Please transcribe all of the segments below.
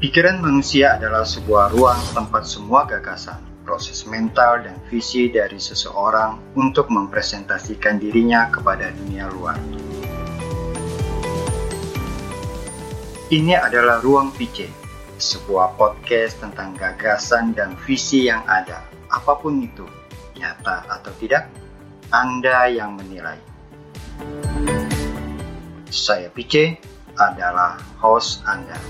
Pikiran manusia adalah sebuah ruang tempat semua gagasan, proses mental, dan visi dari seseorang untuk mempresentasikan dirinya kepada dunia luar. Ini adalah Ruang PC, sebuah podcast tentang gagasan dan visi yang ada, apa pun itu, nyata atau tidak, Anda yang menilai. Saya PC adalah host Anda.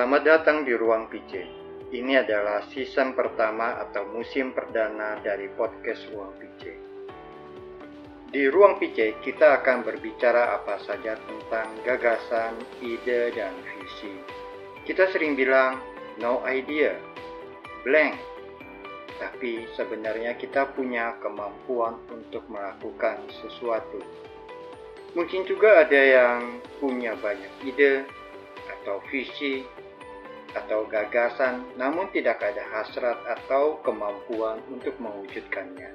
Selamat datang di Ruang PC. Ini adalah season pertama atau musim perdana dari podcast Ruang PC. Di Ruang PC, kita akan berbicara apa saja tentang gagasan, ide, dan visi. Kita sering bilang, no idea, blank. Tapi sebenarnya kita punya kemampuan untuk melakukan sesuatu. Mungkin juga ada yang punya banyak ide atau visi atau gagasan, namun tidak ada hasrat atau kemampuan untuk mewujudkannya.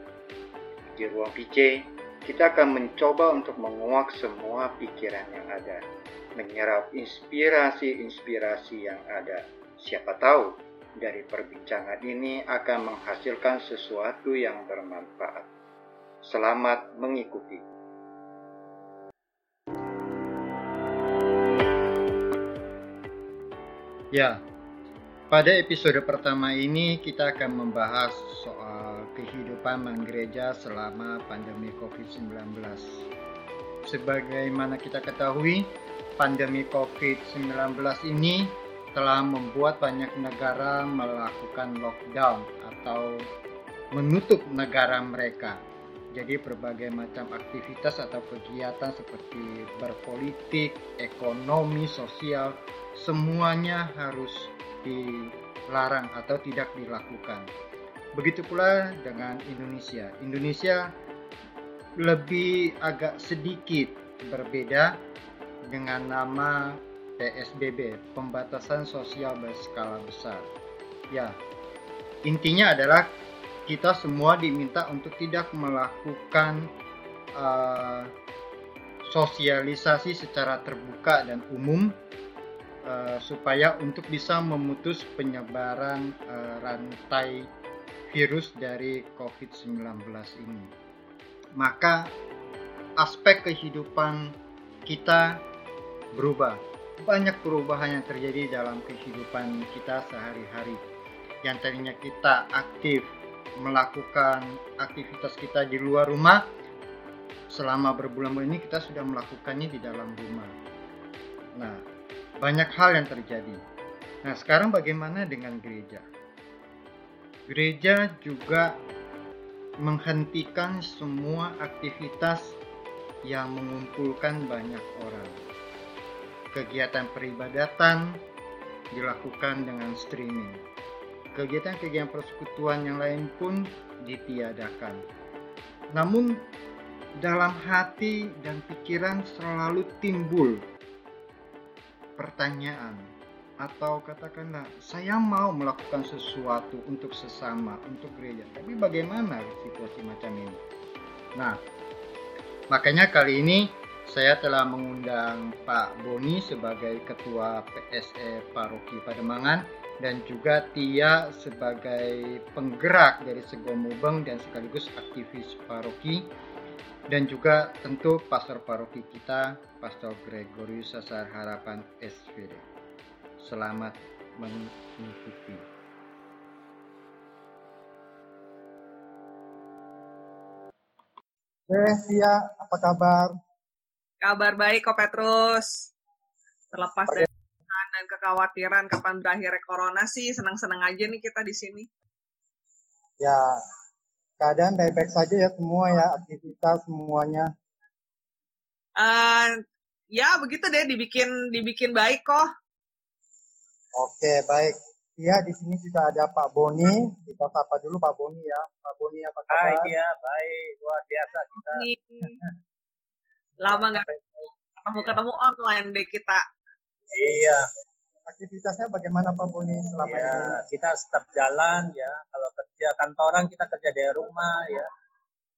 Di ruang PC, kita akan mencoba untuk menguak semua pikiran yang ada, menyerap inspirasi-inspirasi yang ada. Siapa tahu, dari perbincangan ini akan menghasilkan sesuatu yang bermanfaat. Selamat mengikuti. Ya, pada episode pertama ini kita akan membahas soal kehidupan menggereja selama pandemi COVID-19. Sebagaimana kita ketahui, pandemi COVID-19 ini telah membuat banyak negara melakukan lockdown atau menutup negara mereka. Jadi berbagai macam aktivitas atau kegiatan seperti berpolitik, ekonomi, sosial, semuanya harus dilarang atau tidak dilakukan. Begitu pula dengan Indonesia. Indonesia lebih agak sedikit berbeda dengan nama PSBB, pembatasan sosial berskala besar. Ya, intinya adalah kita semua diminta untuk tidak melakukan uh, sosialisasi secara terbuka dan umum uh, supaya untuk bisa memutus penyebaran uh, rantai virus dari COVID-19 ini. Maka aspek kehidupan kita berubah. Banyak perubahan yang terjadi dalam kehidupan kita sehari-hari. Yang tadinya kita aktif melakukan aktivitas kita di luar rumah selama berbulan-bulan ini kita sudah melakukannya di dalam rumah. Nah, banyak hal yang terjadi. Nah, sekarang bagaimana dengan gereja? Gereja juga menghentikan semua aktivitas yang mengumpulkan banyak orang. Kegiatan peribadatan dilakukan dengan streaming kegiatan-kegiatan persekutuan yang lain pun ditiadakan. Namun dalam hati dan pikiran selalu timbul pertanyaan atau katakanlah saya mau melakukan sesuatu untuk sesama, untuk gereja. Tapi bagaimana situasi macam ini? Nah, makanya kali ini saya telah mengundang Pak Boni sebagai Ketua PSE Paroki Pademangan dan juga Tia sebagai penggerak dari Segomubeng dan sekaligus aktivis paroki dan juga tentu pastor paroki kita Pastor Gregorius Sasar Harapan SVD. Selamat mengikuti. Eh, Tia, apa kabar? Kabar baik kok Petrus. Terlepas dari dan kekhawatiran kapan berakhir corona sih senang-senang aja nih kita di sini. Ya, keadaan baik-baik saja ya semua ya aktivitas semuanya. Uh, ya begitu deh dibikin dibikin baik kok. Oke baik. Iya di sini juga ada Pak Boni. Kita sapa dulu Pak Boni ya. Pak Boni apa kabar? Hai, iya baik luar biasa kita. Lama nggak ketemu ketemu online deh kita. Iya aktivitasnya bagaimana Pak Boni selama ya, ini? Kita tetap jalan ya. Kalau kerja kantoran kita kerja dari rumah ya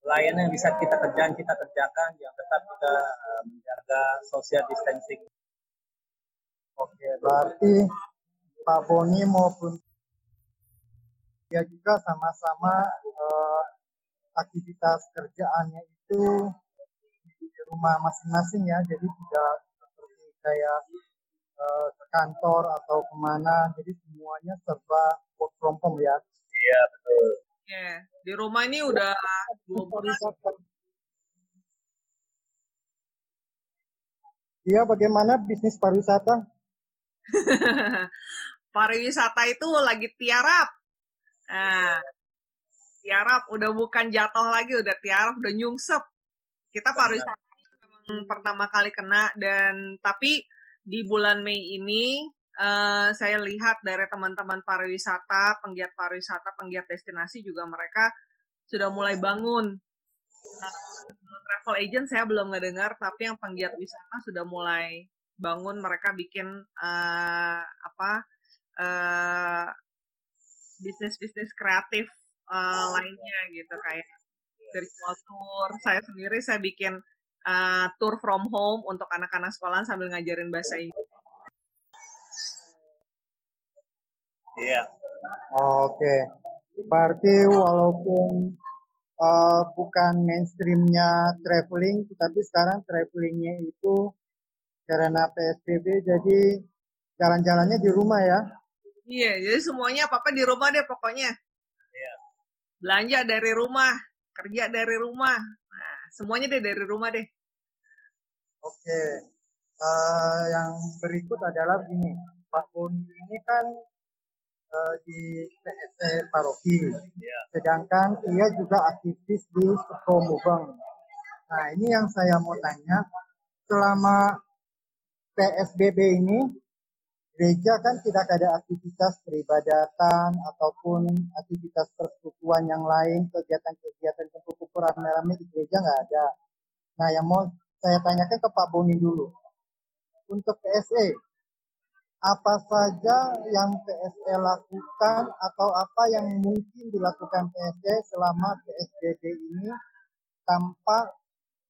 layanan yang bisa kita kerjakan kita kerjakan yang tetap kita uh, menjaga social distancing. Oke, berarti Pak Boni maupun dia juga sama-sama uh, aktivitas kerjaannya itu di rumah masing-masing ya, jadi tidak seperti kayak uh, ke kantor atau ke mana, jadi semuanya serba work from home ya. Iya betul. Ya, di rumah ini udah dua bulan. Iya, bagaimana bisnis pariwisata? pariwisata itu lagi tiarap. Nah, tiarap udah bukan jatuh lagi, udah tiarap, udah nyungsep. Kita pariwisata memang pertama kali kena dan tapi di bulan Mei ini uh, saya lihat dari teman-teman pariwisata, penggiat pariwisata, penggiat destinasi juga mereka sudah mulai bangun. Nah, travel agent saya belum ngedengar, tapi yang penggiat wisata sudah mulai bangun. Mereka bikin uh, apa uh, bisnis-bisnis kreatif uh, lainnya gitu kayak virtual tour. Saya sendiri saya bikin uh, tour from home untuk anak-anak sekolah sambil ngajarin bahasa Inggris Iya. Oke. Berarti walaupun uh, bukan mainstreamnya traveling, tapi sekarang travelingnya itu karena PSBB jadi jalan-jalannya di rumah ya. Iya, jadi semuanya apa-apa di rumah deh pokoknya. Iya. Belanja dari rumah, kerja dari rumah. Nah, semuanya deh dari rumah deh. Oke. Uh, yang berikut adalah ini, Pak Boni ini kan uh, di PSC Paroki. Yeah. Sedangkan ia juga aktivis di Sukomubang. Nah, ini yang saya mau tanya, selama PSBB ini gereja kan tidak ada aktivitas peribadatan ataupun aktivitas persekutuan yang lain, kegiatan-kegiatan kumpul-kumpul rame-rame di gereja nggak ada. Nah, yang mau saya tanyakan ke Pak Boni dulu. Untuk PSE, apa saja yang PSE lakukan atau apa yang mungkin dilakukan PSE selama PSBB ini tanpa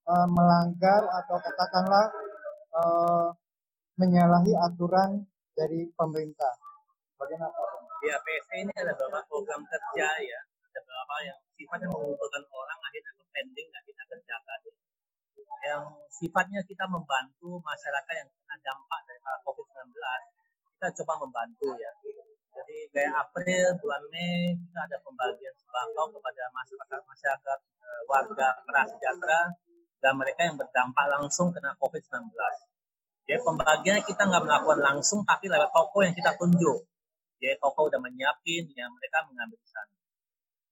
uh, melanggar atau katakanlah uh, menyalahi aturan dari pemerintah. Bagaimana Pak? Ya PSE ini ada beberapa program kerja ya, ada beberapa yang sifatnya mengumpulkan orang akhirnya ke pending kita kerjakan. Yang sifatnya kita membantu masyarakat yang kena dampak dari COVID-19 kita coba membantu ya. Jadi kayak April, bulan Mei kita ada pembagian sembako kepada masyarakat masyarakat eh, warga prasejahtera dan mereka yang berdampak langsung kena COVID-19. Jadi pembagiannya kita nggak melakukan langsung tapi lewat toko yang kita tunjuk. Jadi toko udah menyiapin, ya mereka mengambil sana.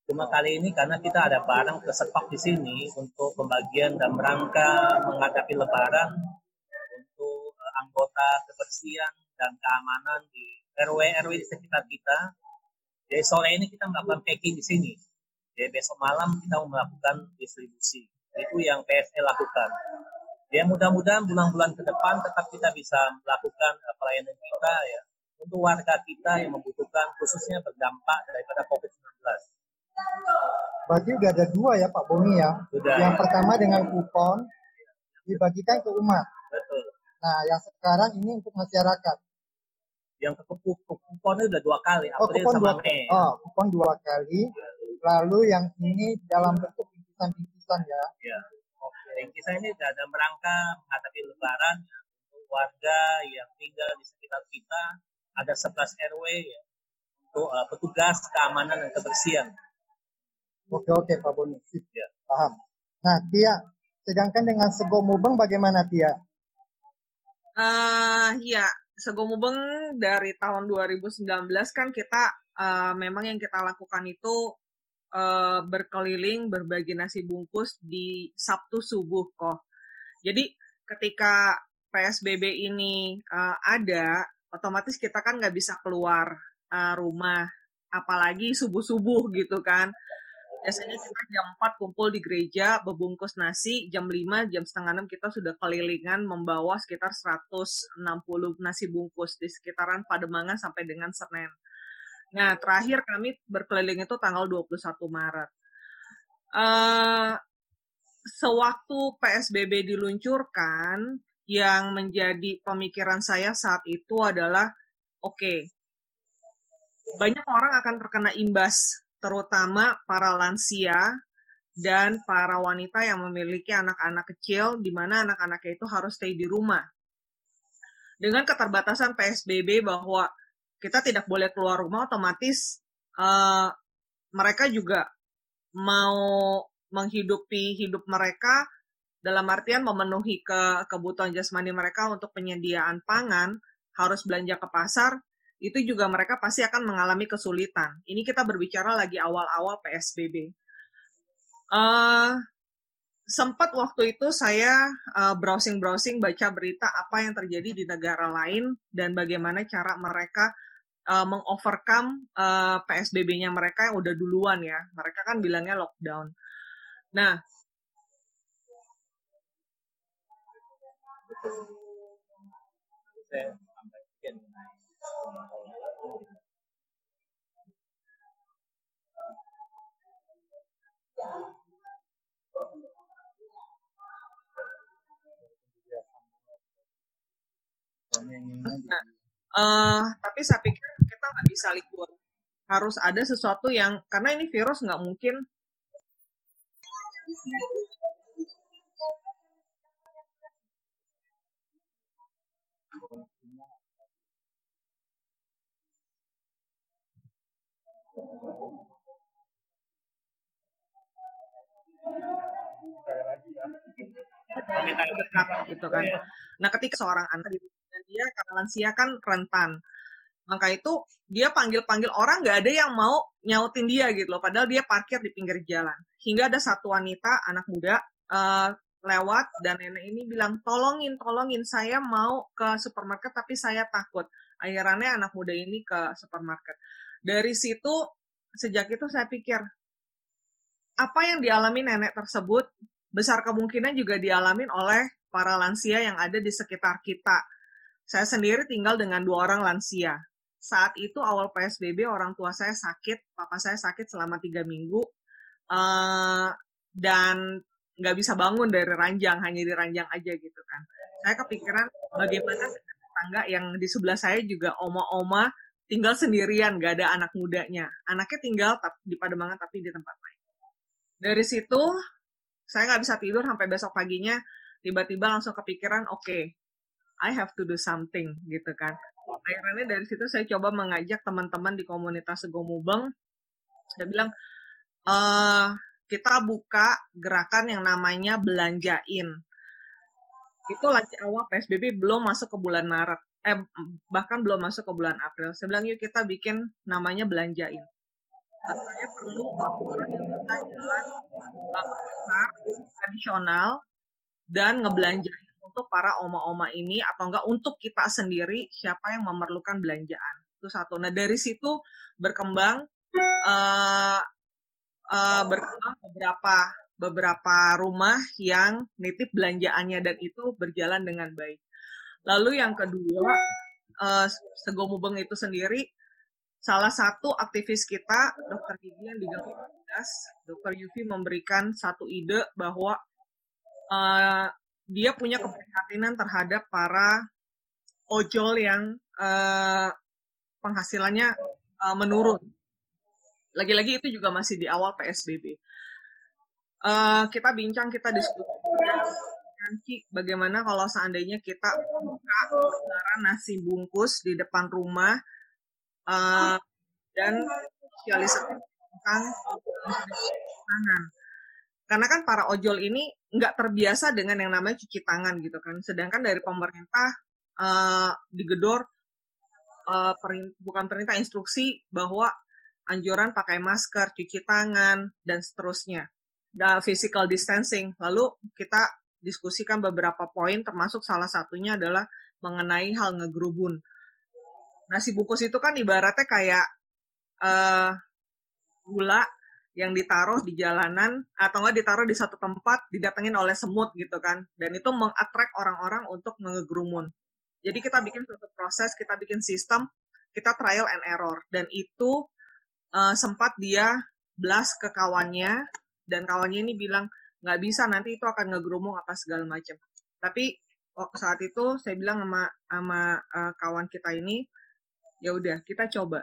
Cuma kali ini karena kita ada barang kesetok di sini untuk pembagian dan rangka menghadapi lebaran untuk eh, anggota kebersihan dan keamanan di RW-RW di sekitar kita. Jadi sore ini kita melakukan packing di sini. Jadi besok malam kita melakukan distribusi. Itu yang PSE lakukan. Ya mudah-mudahan bulan-bulan ke depan tetap kita bisa melakukan uh, pelayanan kita ya untuk warga kita yang membutuhkan khususnya berdampak daripada COVID-19. Berarti udah ada dua ya Pak Boni ya. Sudah. Yang pertama dengan kupon dibagikan ke umat. Betul. Nah, yang sekarang ini untuk masyarakat. Yang ke kuponnya udah dua kali, Oh, April kupon sama dua, Mei. oh, kupon dua kali. Lalu yang ini dalam bentuk bingkisan-bingkisan ya. Ya. Oke. Kisah ini dalam rangka menghadapi Lebaran untuk warga yang tinggal di sekitar kita ada 11 RW ya, untuk uh, petugas keamanan dan kebersihan. Oke, oke Pak Boni. Sip. Ya. Paham. Nah, Tia, sedangkan dengan Sego Mubeng bagaimana Tia? Uh, ya, Sego Mubeng dari tahun 2019 kan kita uh, memang yang kita lakukan itu uh, berkeliling berbagi nasi bungkus di Sabtu subuh kok. Jadi ketika PSBB ini uh, ada, otomatis kita kan nggak bisa keluar uh, rumah, apalagi subuh-subuh gitu kan. Biasanya kita jam 4 kumpul di gereja, berbungkus nasi, jam 5, jam setengah 6 kita sudah kelilingan membawa sekitar 160 nasi bungkus di sekitaran Pademangan sampai dengan Senen. Nah, terakhir kami berkeliling itu tanggal 21 Maret. Uh, sewaktu PSBB diluncurkan, yang menjadi pemikiran saya saat itu adalah, oke, okay, banyak orang akan terkena imbas, terutama para lansia dan para wanita yang memiliki anak-anak kecil, di mana anak-anaknya itu harus stay di rumah. Dengan keterbatasan PSBB bahwa kita tidak boleh keluar rumah, otomatis uh, mereka juga mau menghidupi hidup mereka dalam artian memenuhi ke kebutuhan jasmani mereka untuk penyediaan pangan, harus belanja ke pasar, itu juga mereka pasti akan mengalami kesulitan. Ini kita berbicara lagi awal-awal PSBB. Uh, eh, sempat waktu itu saya uh, browsing-browsing baca berita apa yang terjadi di negara lain dan bagaimana cara mereka uh, mengovercome uh, PSBB-nya mereka yang udah duluan ya. Mereka kan bilangnya lockdown. Nah, Uh, tapi saya pikir kita nggak bisa libur. Harus ada sesuatu yang karena ini virus nggak mungkin gitu kan. Nah, ketika seorang anak dan dia karena lansia kan rentan, maka itu dia panggil-panggil orang nggak ada yang mau nyautin dia gitu loh. Padahal dia parkir di pinggir jalan. Hingga ada satu wanita anak muda uh, lewat dan nenek ini bilang tolongin tolongin saya mau ke supermarket tapi saya takut. Akhirnya anak muda ini ke supermarket. Dari situ sejak itu saya pikir apa yang dialami nenek tersebut besar kemungkinan juga dialami oleh para lansia yang ada di sekitar kita. Saya sendiri tinggal dengan dua orang lansia saat itu awal PSBB orang tua saya sakit, papa saya sakit selama tiga minggu uh, dan nggak bisa bangun dari ranjang, hanya di ranjang aja gitu kan. Saya kepikiran bagaimana tetangga yang di sebelah saya juga oma-oma tinggal sendirian, nggak ada anak mudanya. Anaknya tinggal di Pademangan tapi di tempat lain. Dari situ saya nggak bisa tidur sampai besok paginya tiba-tiba langsung kepikiran oke okay, I have to do something gitu kan. Akhirnya dari situ saya coba mengajak teman-teman di komunitas Segomubeng. Saya bilang e, kita buka gerakan yang namanya belanjain. Itu lagi awal PSBB belum masuk ke bulan Maret eh bahkan belum masuk ke bulan April. Saya bilang yuk kita bikin namanya belanjain perlu orang yang jalan tradisional dan ngebelanjain untuk para oma-oma ini atau enggak untuk kita sendiri siapa yang memerlukan belanjaan itu satu. Nah dari situ berkembang uh, uh, berkembang beberapa beberapa rumah yang nitip belanjaannya dan itu berjalan dengan baik. Lalu yang kedua uh, Segomubeng itu sendiri salah satu aktivis kita Dokter Gigi yang di Dokter Yufi memberikan satu ide bahwa uh, dia punya keprihatinan terhadap para ojol yang uh, penghasilannya uh, menurun. Lagi-lagi itu juga masih di awal PSBB. Uh, kita bincang, kita diskusi nanti bagaimana kalau seandainya kita buka nasi bungkus di depan rumah uh, dan sosialisasi tentang tangan karena kan para ojol ini nggak terbiasa dengan yang namanya cuci tangan gitu kan. Sedangkan dari pemerintah uh, digedor uh, perin bukan perintah instruksi bahwa anjuran pakai masker, cuci tangan dan seterusnya. Dan physical distancing. Lalu kita diskusikan beberapa poin termasuk salah satunya adalah mengenai hal ngegerubun. Nasi bungkus itu kan ibaratnya kayak uh, gula yang ditaruh di jalanan atau enggak ditaruh di satu tempat didatengin oleh semut gitu kan. Dan itu mengattract orang-orang untuk mengegerumun jadi kita bikin suatu proses kita bikin sistem kita trial and error. Dan itu uh, sempat dia blast ke kawannya dan kawannya ini bilang nggak bisa nanti itu akan ngegerumung apa segala macam. Tapi saat itu saya bilang sama sama uh, kawan kita ini ya udah kita coba.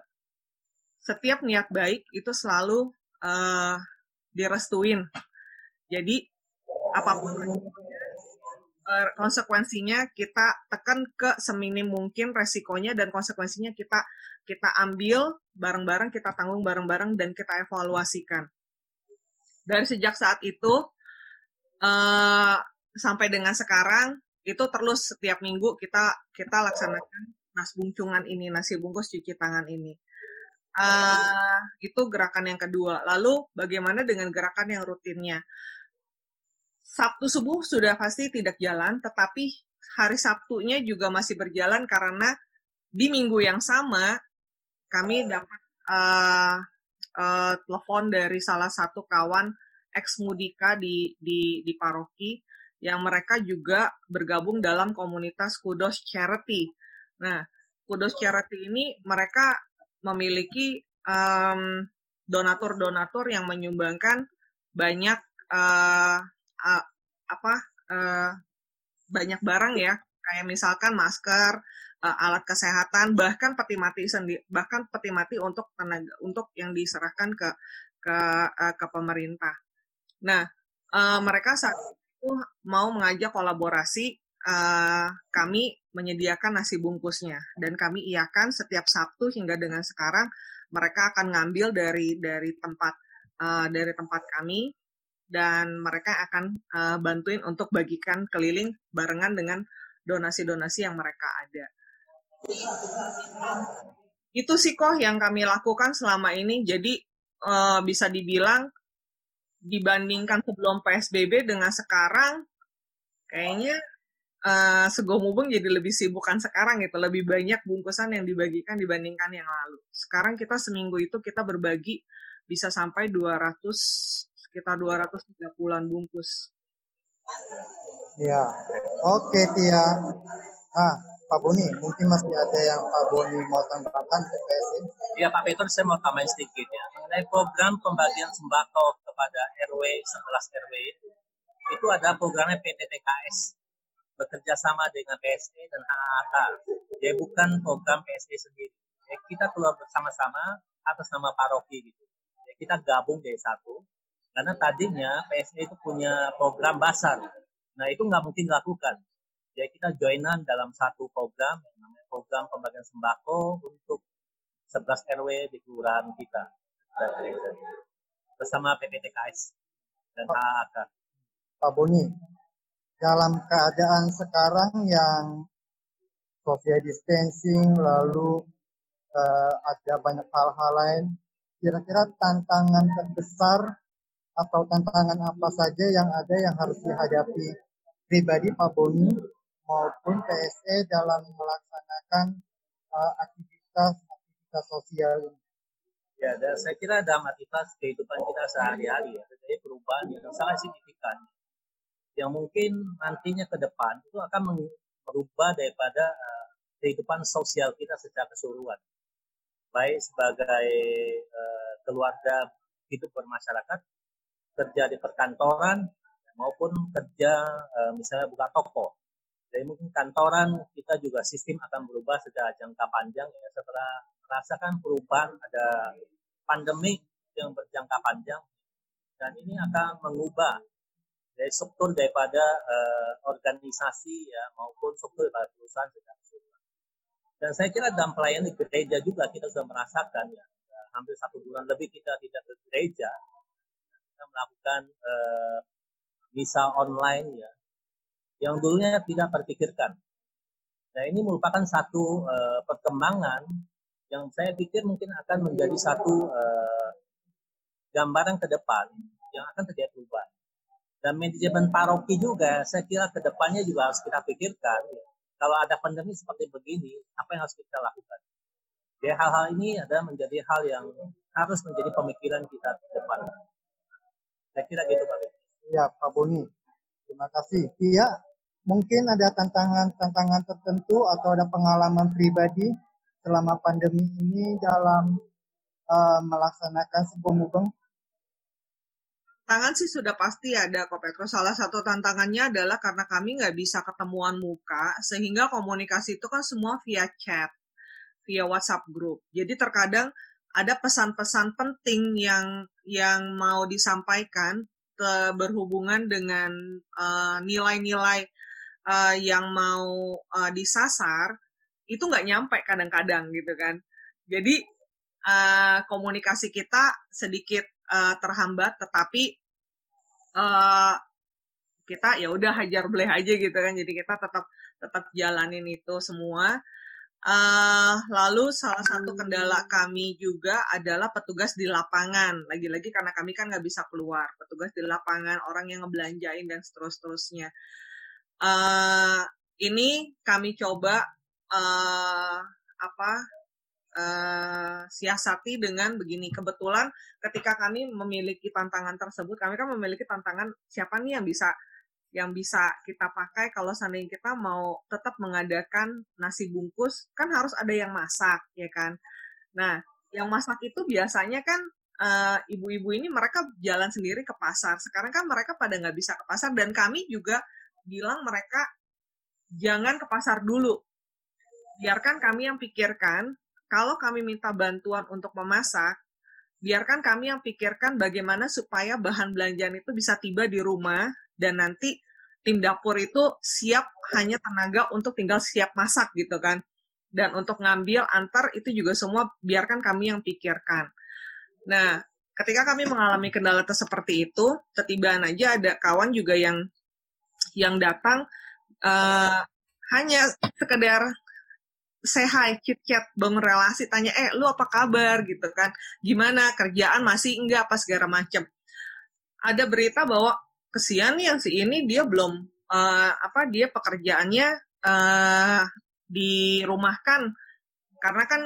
Setiap niat baik itu selalu uh, direstuin. Jadi apa pun uh, konsekuensinya kita tekan ke seminim mungkin resikonya dan konsekuensinya kita kita ambil bareng-bareng kita tanggung bareng-bareng dan kita evaluasikan. Dari sejak saat itu uh, sampai dengan sekarang itu terus setiap minggu kita kita laksanakan nas bungcungan ini nasi bungkus cuci tangan ini. Uh, itu gerakan yang kedua. Lalu bagaimana dengan gerakan yang rutinnya? Sabtu subuh sudah pasti tidak jalan, tetapi hari Sabtunya juga masih berjalan karena di minggu yang sama kami dapat uh, uh, telepon dari salah satu kawan ex mudika di di di paroki yang mereka juga bergabung dalam komunitas Kudos Charity. Nah, Kudos Charity ini mereka memiliki um, donatur-donatur yang menyumbangkan banyak uh, uh, apa uh, banyak barang ya. Kayak misalkan masker uh, alat kesehatan bahkan peti mati sendiri bahkan peti mati untuk tenaga untuk yang diserahkan ke ke uh, ke pemerintah. Nah uh, mereka saat itu mau mengajak kolaborasi uh, kami menyediakan nasi bungkusnya dan kami iakan setiap Sabtu hingga dengan sekarang mereka akan ngambil dari dari tempat uh, dari tempat kami dan mereka akan uh, bantuin untuk bagikan keliling barengan dengan donasi-donasi yang mereka ada. Itu sih kok yang kami lakukan selama ini. Jadi uh, bisa dibilang dibandingkan sebelum PSBB dengan sekarang, kayaknya uh, Segomubeng jadi lebih sibukan sekarang gitu, lebih banyak bungkusan yang dibagikan dibandingkan yang lalu. Sekarang kita seminggu itu kita berbagi bisa sampai 200 sekitar 230-an bungkus. Ya, oke Tia. Ah, Pak Boni, mungkin masih ada yang Pak Boni mau tambahkan ke PSI? Ya Pak Peter, saya mau tambahin sedikit ya. Mengenai program pembagian sembako kepada RW 11 RW itu, itu ada programnya PTTKS bekerja sama dengan PSE dan HAK. Dia bukan program PSE sendiri. Ya, kita keluar bersama-sama atas nama paroki gitu. Ya, kita gabung jadi satu karena tadinya PSE itu punya program basar. Nah itu nggak mungkin dilakukan. Jadi kita joinan dalam satu program yang namanya program pembagian sembako untuk 11 RW di kelurahan kita. Bersama PPTKS dan AAK. Pak Boni, dalam keadaan sekarang yang social distancing lalu uh, ada banyak hal-hal lain, kira-kira tantangan terbesar atau tantangan apa saja yang ada yang harus dihadapi pribadi Pak Boni maupun PSE dalam melaksanakan uh, aktivitas aktivitas sosial ini. Ya, saya kira dalam aktivitas kehidupan kita sehari-hari ya, terjadi perubahan yang sangat signifikan yang mungkin nantinya ke depan itu akan merubah daripada uh, kehidupan sosial kita secara keseluruhan baik sebagai uh, keluarga hidup bermasyarakat kerja di perkantoran maupun kerja uh, misalnya buka toko. Jadi mungkin kantoran kita juga sistem akan berubah secara jangka panjang ya setelah merasakan perubahan ada pandemi yang berjangka panjang dan ini akan mengubah dari struktur daripada uh, organisasi ya maupun struktur daripada perusahaan keseluruhan. Dan saya kira dalam pelayanan di gereja juga kita sudah merasakan ya hampir satu bulan lebih kita tidak ke gereja kita melakukan uh, misa online ya yang dulunya tidak terpikirkan. Nah ini merupakan satu uh, perkembangan yang saya pikir mungkin akan menjadi satu uh, gambaran ke depan yang akan terjadi perubahan. Dan manajemen paroki juga, saya kira ke depannya juga harus kita pikirkan. Ya, kalau ada pandemi seperti begini, apa yang harus kita lakukan? Jadi hal-hal ini adalah menjadi hal yang harus menjadi pemikiran kita ke depan. Saya kira gitu Pak. Ya Pak Boni, terima kasih. Iya, mungkin ada tantangan-tantangan tertentu atau ada pengalaman pribadi selama pandemi ini dalam uh, melaksanakan sebuah mubeng? Tantangan sih sudah pasti ada kok Petro. Salah satu tantangannya adalah karena kami nggak bisa ketemuan muka, sehingga komunikasi itu kan semua via chat, via WhatsApp group. Jadi terkadang ada pesan-pesan penting yang yang mau disampaikan berhubungan dengan uh, nilai-nilai uh, yang mau uh, disasar itu nggak nyampe kadang-kadang gitu kan. Jadi uh, komunikasi kita sedikit uh, terhambat, tetapi uh, kita ya udah hajar bleh aja gitu kan. Jadi kita tetap tetap jalanin itu semua. Uh, lalu salah satu kendala kami juga adalah petugas di lapangan. Lagi-lagi karena kami kan nggak bisa keluar. Petugas di lapangan orang yang ngebelanjain dan seterus-terusnya. Uh, ini kami coba uh, apa uh, siasati dengan begini. Kebetulan ketika kami memiliki tantangan tersebut, kami kan memiliki tantangan siapa nih yang bisa yang bisa kita pakai kalau seandainya kita mau tetap mengadakan nasi bungkus, kan harus ada yang masak, ya kan? Nah, yang masak itu biasanya kan ibu ibu-ibu ini mereka jalan sendiri ke pasar. Sekarang kan mereka pada nggak bisa ke pasar dan kami juga bilang mereka jangan ke pasar dulu. Biarkan kami yang pikirkan kalau kami minta bantuan untuk memasak, biarkan kami yang pikirkan bagaimana supaya bahan belanjaan itu bisa tiba di rumah dan nanti tim dapur itu siap hanya tenaga untuk tinggal siap masak gitu kan. Dan untuk ngambil antar itu juga semua biarkan kami yang pikirkan. Nah, ketika kami mengalami kendala seperti itu, ketibaan aja ada kawan juga yang yang datang uh, hanya sekedar say hi, chit chat, bangun relasi, tanya, eh lu apa kabar? gitu kan, gimana? Kerjaan masih enggak? apa segala macam. Ada berita bahwa kesian yang si ini dia belum uh, apa dia pekerjaannya uh, dirumahkan. Karena kan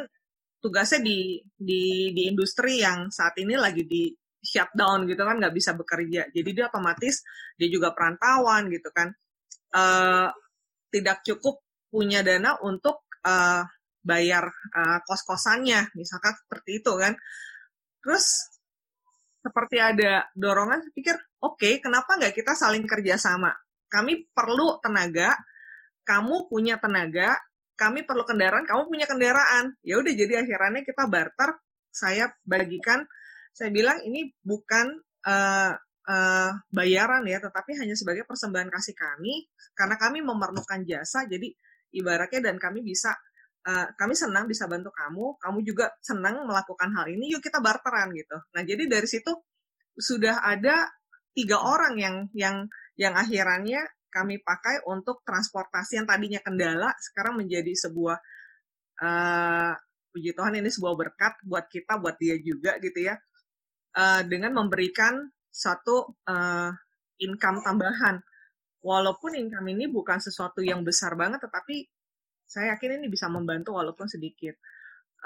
tugasnya di di di industri yang saat ini lagi di shutdown gitu kan nggak bisa bekerja. Jadi dia otomatis dia juga perantauan gitu kan. Uh, tidak cukup punya dana untuk uh, bayar uh, kos-kosannya, misalkan seperti itu kan. Terus seperti ada dorongan, pikir, oke, okay, kenapa nggak kita saling kerjasama? Kami perlu tenaga, kamu punya tenaga, kami perlu kendaraan, kamu punya kendaraan. Ya udah, jadi akhirnya kita barter, saya bagikan, saya bilang ini bukan uh, uh, bayaran ya, tetapi hanya sebagai persembahan kasih kami, karena kami memerlukan jasa, jadi ibaratnya dan kami bisa uh, kami senang bisa bantu kamu, kamu juga senang melakukan hal ini, yuk kita barteran gitu. Nah jadi dari situ sudah ada tiga orang yang yang yang akhirannya kami pakai untuk transportasi yang tadinya kendala sekarang menjadi sebuah uh, puji Tuhan ini sebuah berkat buat kita buat dia juga gitu ya uh, dengan memberikan satu uh, income tambahan walaupun income ini bukan sesuatu yang besar banget tetapi saya yakin ini bisa membantu walaupun sedikit.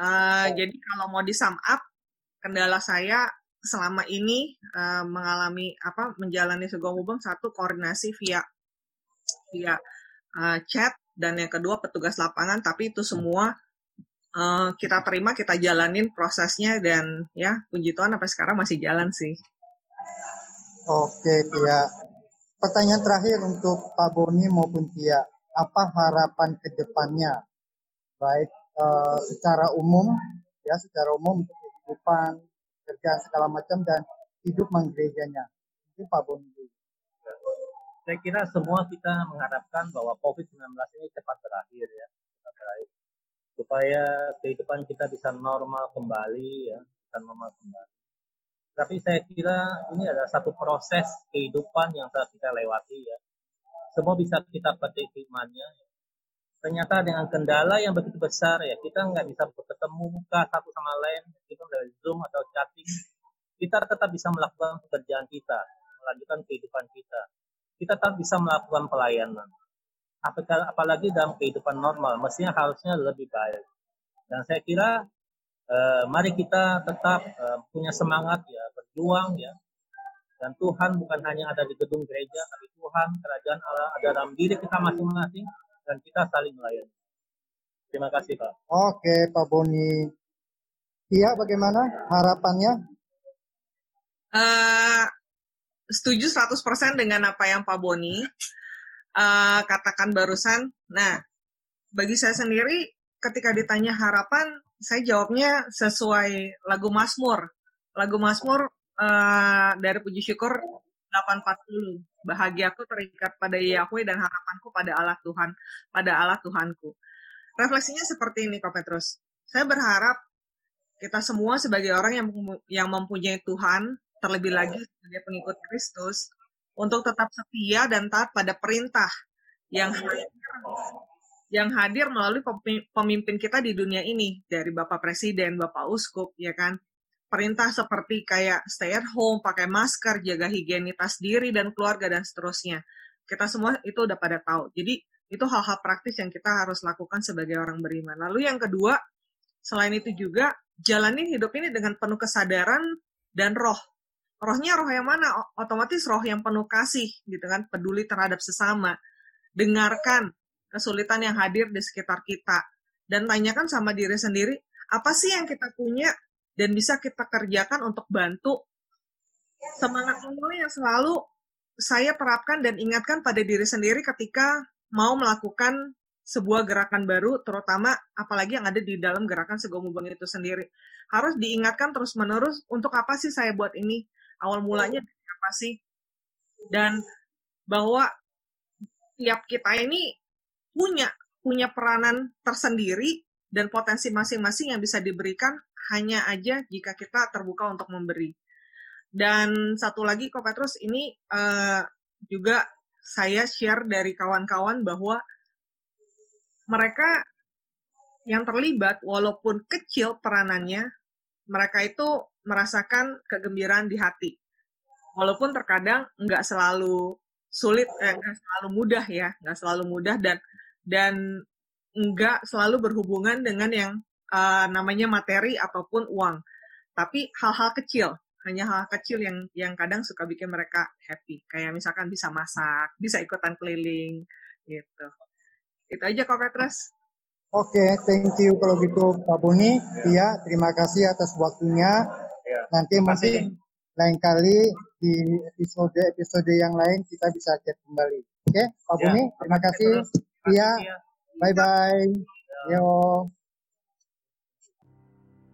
Uh, oh. Jadi kalau mau di sum up, kendala saya selama ini uh, mengalami apa menjalani sebuah hubung satu koordinasi via via uh, chat dan yang kedua petugas lapangan tapi itu semua uh, kita terima kita jalanin prosesnya dan ya puji Tuhan sampai sekarang masih jalan sih. Oke Tia. Pertanyaan terakhir untuk Pak Boni maupun Tia. Apa harapan ke depannya? Baik uh, secara umum ya secara umum untuk kehidupan kerja segala macam dan hidup menggerejanya. Itu Pak Bondi. Saya kira semua kita mengharapkan bahwa COVID-19 ini cepat berakhir ya, cepat supaya kehidupan kita bisa normal kembali ya, bisa normal kembali. Tapi saya kira ini adalah satu proses kehidupan yang telah kita lewati ya semua bisa kita petik hikmahnya. Ternyata dengan kendala yang begitu besar ya kita nggak bisa bertemu muka satu sama lain, kita dari zoom atau chatting, kita tetap bisa melakukan pekerjaan kita, melanjutkan kehidupan kita. Kita tetap bisa melakukan pelayanan. Apalagi dalam kehidupan normal, mestinya harusnya lebih baik. Dan saya kira eh, mari kita tetap eh, punya semangat ya berjuang ya dan Tuhan bukan hanya ada di gedung gereja, tapi Tuhan, kerajaan Allah ada dalam diri kita masing-masing dan kita saling melayani. Terima kasih Pak. Oke Pak Boni. Iya bagaimana harapannya? Uh, setuju 100% dengan apa yang Pak Boni uh, katakan barusan. Nah, bagi saya sendiri ketika ditanya harapan, saya jawabnya sesuai lagu Mazmur. Lagu Mazmur uh, dari Puji Syukur 840. Bahagiaku terikat pada Yahweh dan harapanku pada Allah Tuhan, pada Allah Tuhanku. Refleksinya seperti ini, Pak Petrus. Saya berharap kita semua sebagai orang yang yang mempunyai Tuhan, terlebih lagi sebagai pengikut Kristus, untuk tetap setia dan taat pada perintah yang yang hadir melalui pemimpin kita di dunia ini dari Bapak Presiden, Bapak Uskup, ya kan? Perintah seperti kayak stay at home, pakai masker, jaga higienitas diri dan keluarga dan seterusnya. Kita semua itu udah pada tahu. Jadi itu hal-hal praktis yang kita harus lakukan sebagai orang beriman. Lalu yang kedua, selain itu juga jalani hidup ini dengan penuh kesadaran dan roh rohnya roh yang mana? Otomatis roh yang penuh kasih, gitu kan, peduli terhadap sesama. Dengarkan kesulitan yang hadir di sekitar kita dan tanyakan sama diri sendiri, apa sih yang kita punya dan bisa kita kerjakan untuk bantu semangat ini yang selalu saya terapkan dan ingatkan pada diri sendiri ketika mau melakukan sebuah gerakan baru, terutama apalagi yang ada di dalam gerakan segomubang itu sendiri. Harus diingatkan terus-menerus untuk apa sih saya buat ini? awal mulanya apa sih dan bahwa tiap kita ini punya punya peranan tersendiri dan potensi masing-masing yang bisa diberikan hanya aja jika kita terbuka untuk memberi. Dan satu lagi kok Petrus ini uh, juga saya share dari kawan-kawan bahwa mereka yang terlibat walaupun kecil peranannya mereka itu merasakan kegembiraan di hati. Walaupun terkadang nggak selalu sulit, eh, nggak selalu mudah ya, nggak selalu mudah dan dan nggak selalu berhubungan dengan yang uh, namanya materi ataupun uang. Tapi hal-hal kecil, hanya hal, hal kecil yang yang kadang suka bikin mereka happy. Kayak misalkan bisa masak, bisa ikutan keliling, gitu. Itu aja kok Petrus. Oke, okay, thank you kalau gitu Pak Buni. Iya, terima kasih atas waktunya. Ya, Nanti mungkin lain kali di episode-episode yang lain kita bisa chat kembali. Oke, okay, Pak ya, Buni, terima kasih. Iya, bye-bye. Ya. Yo.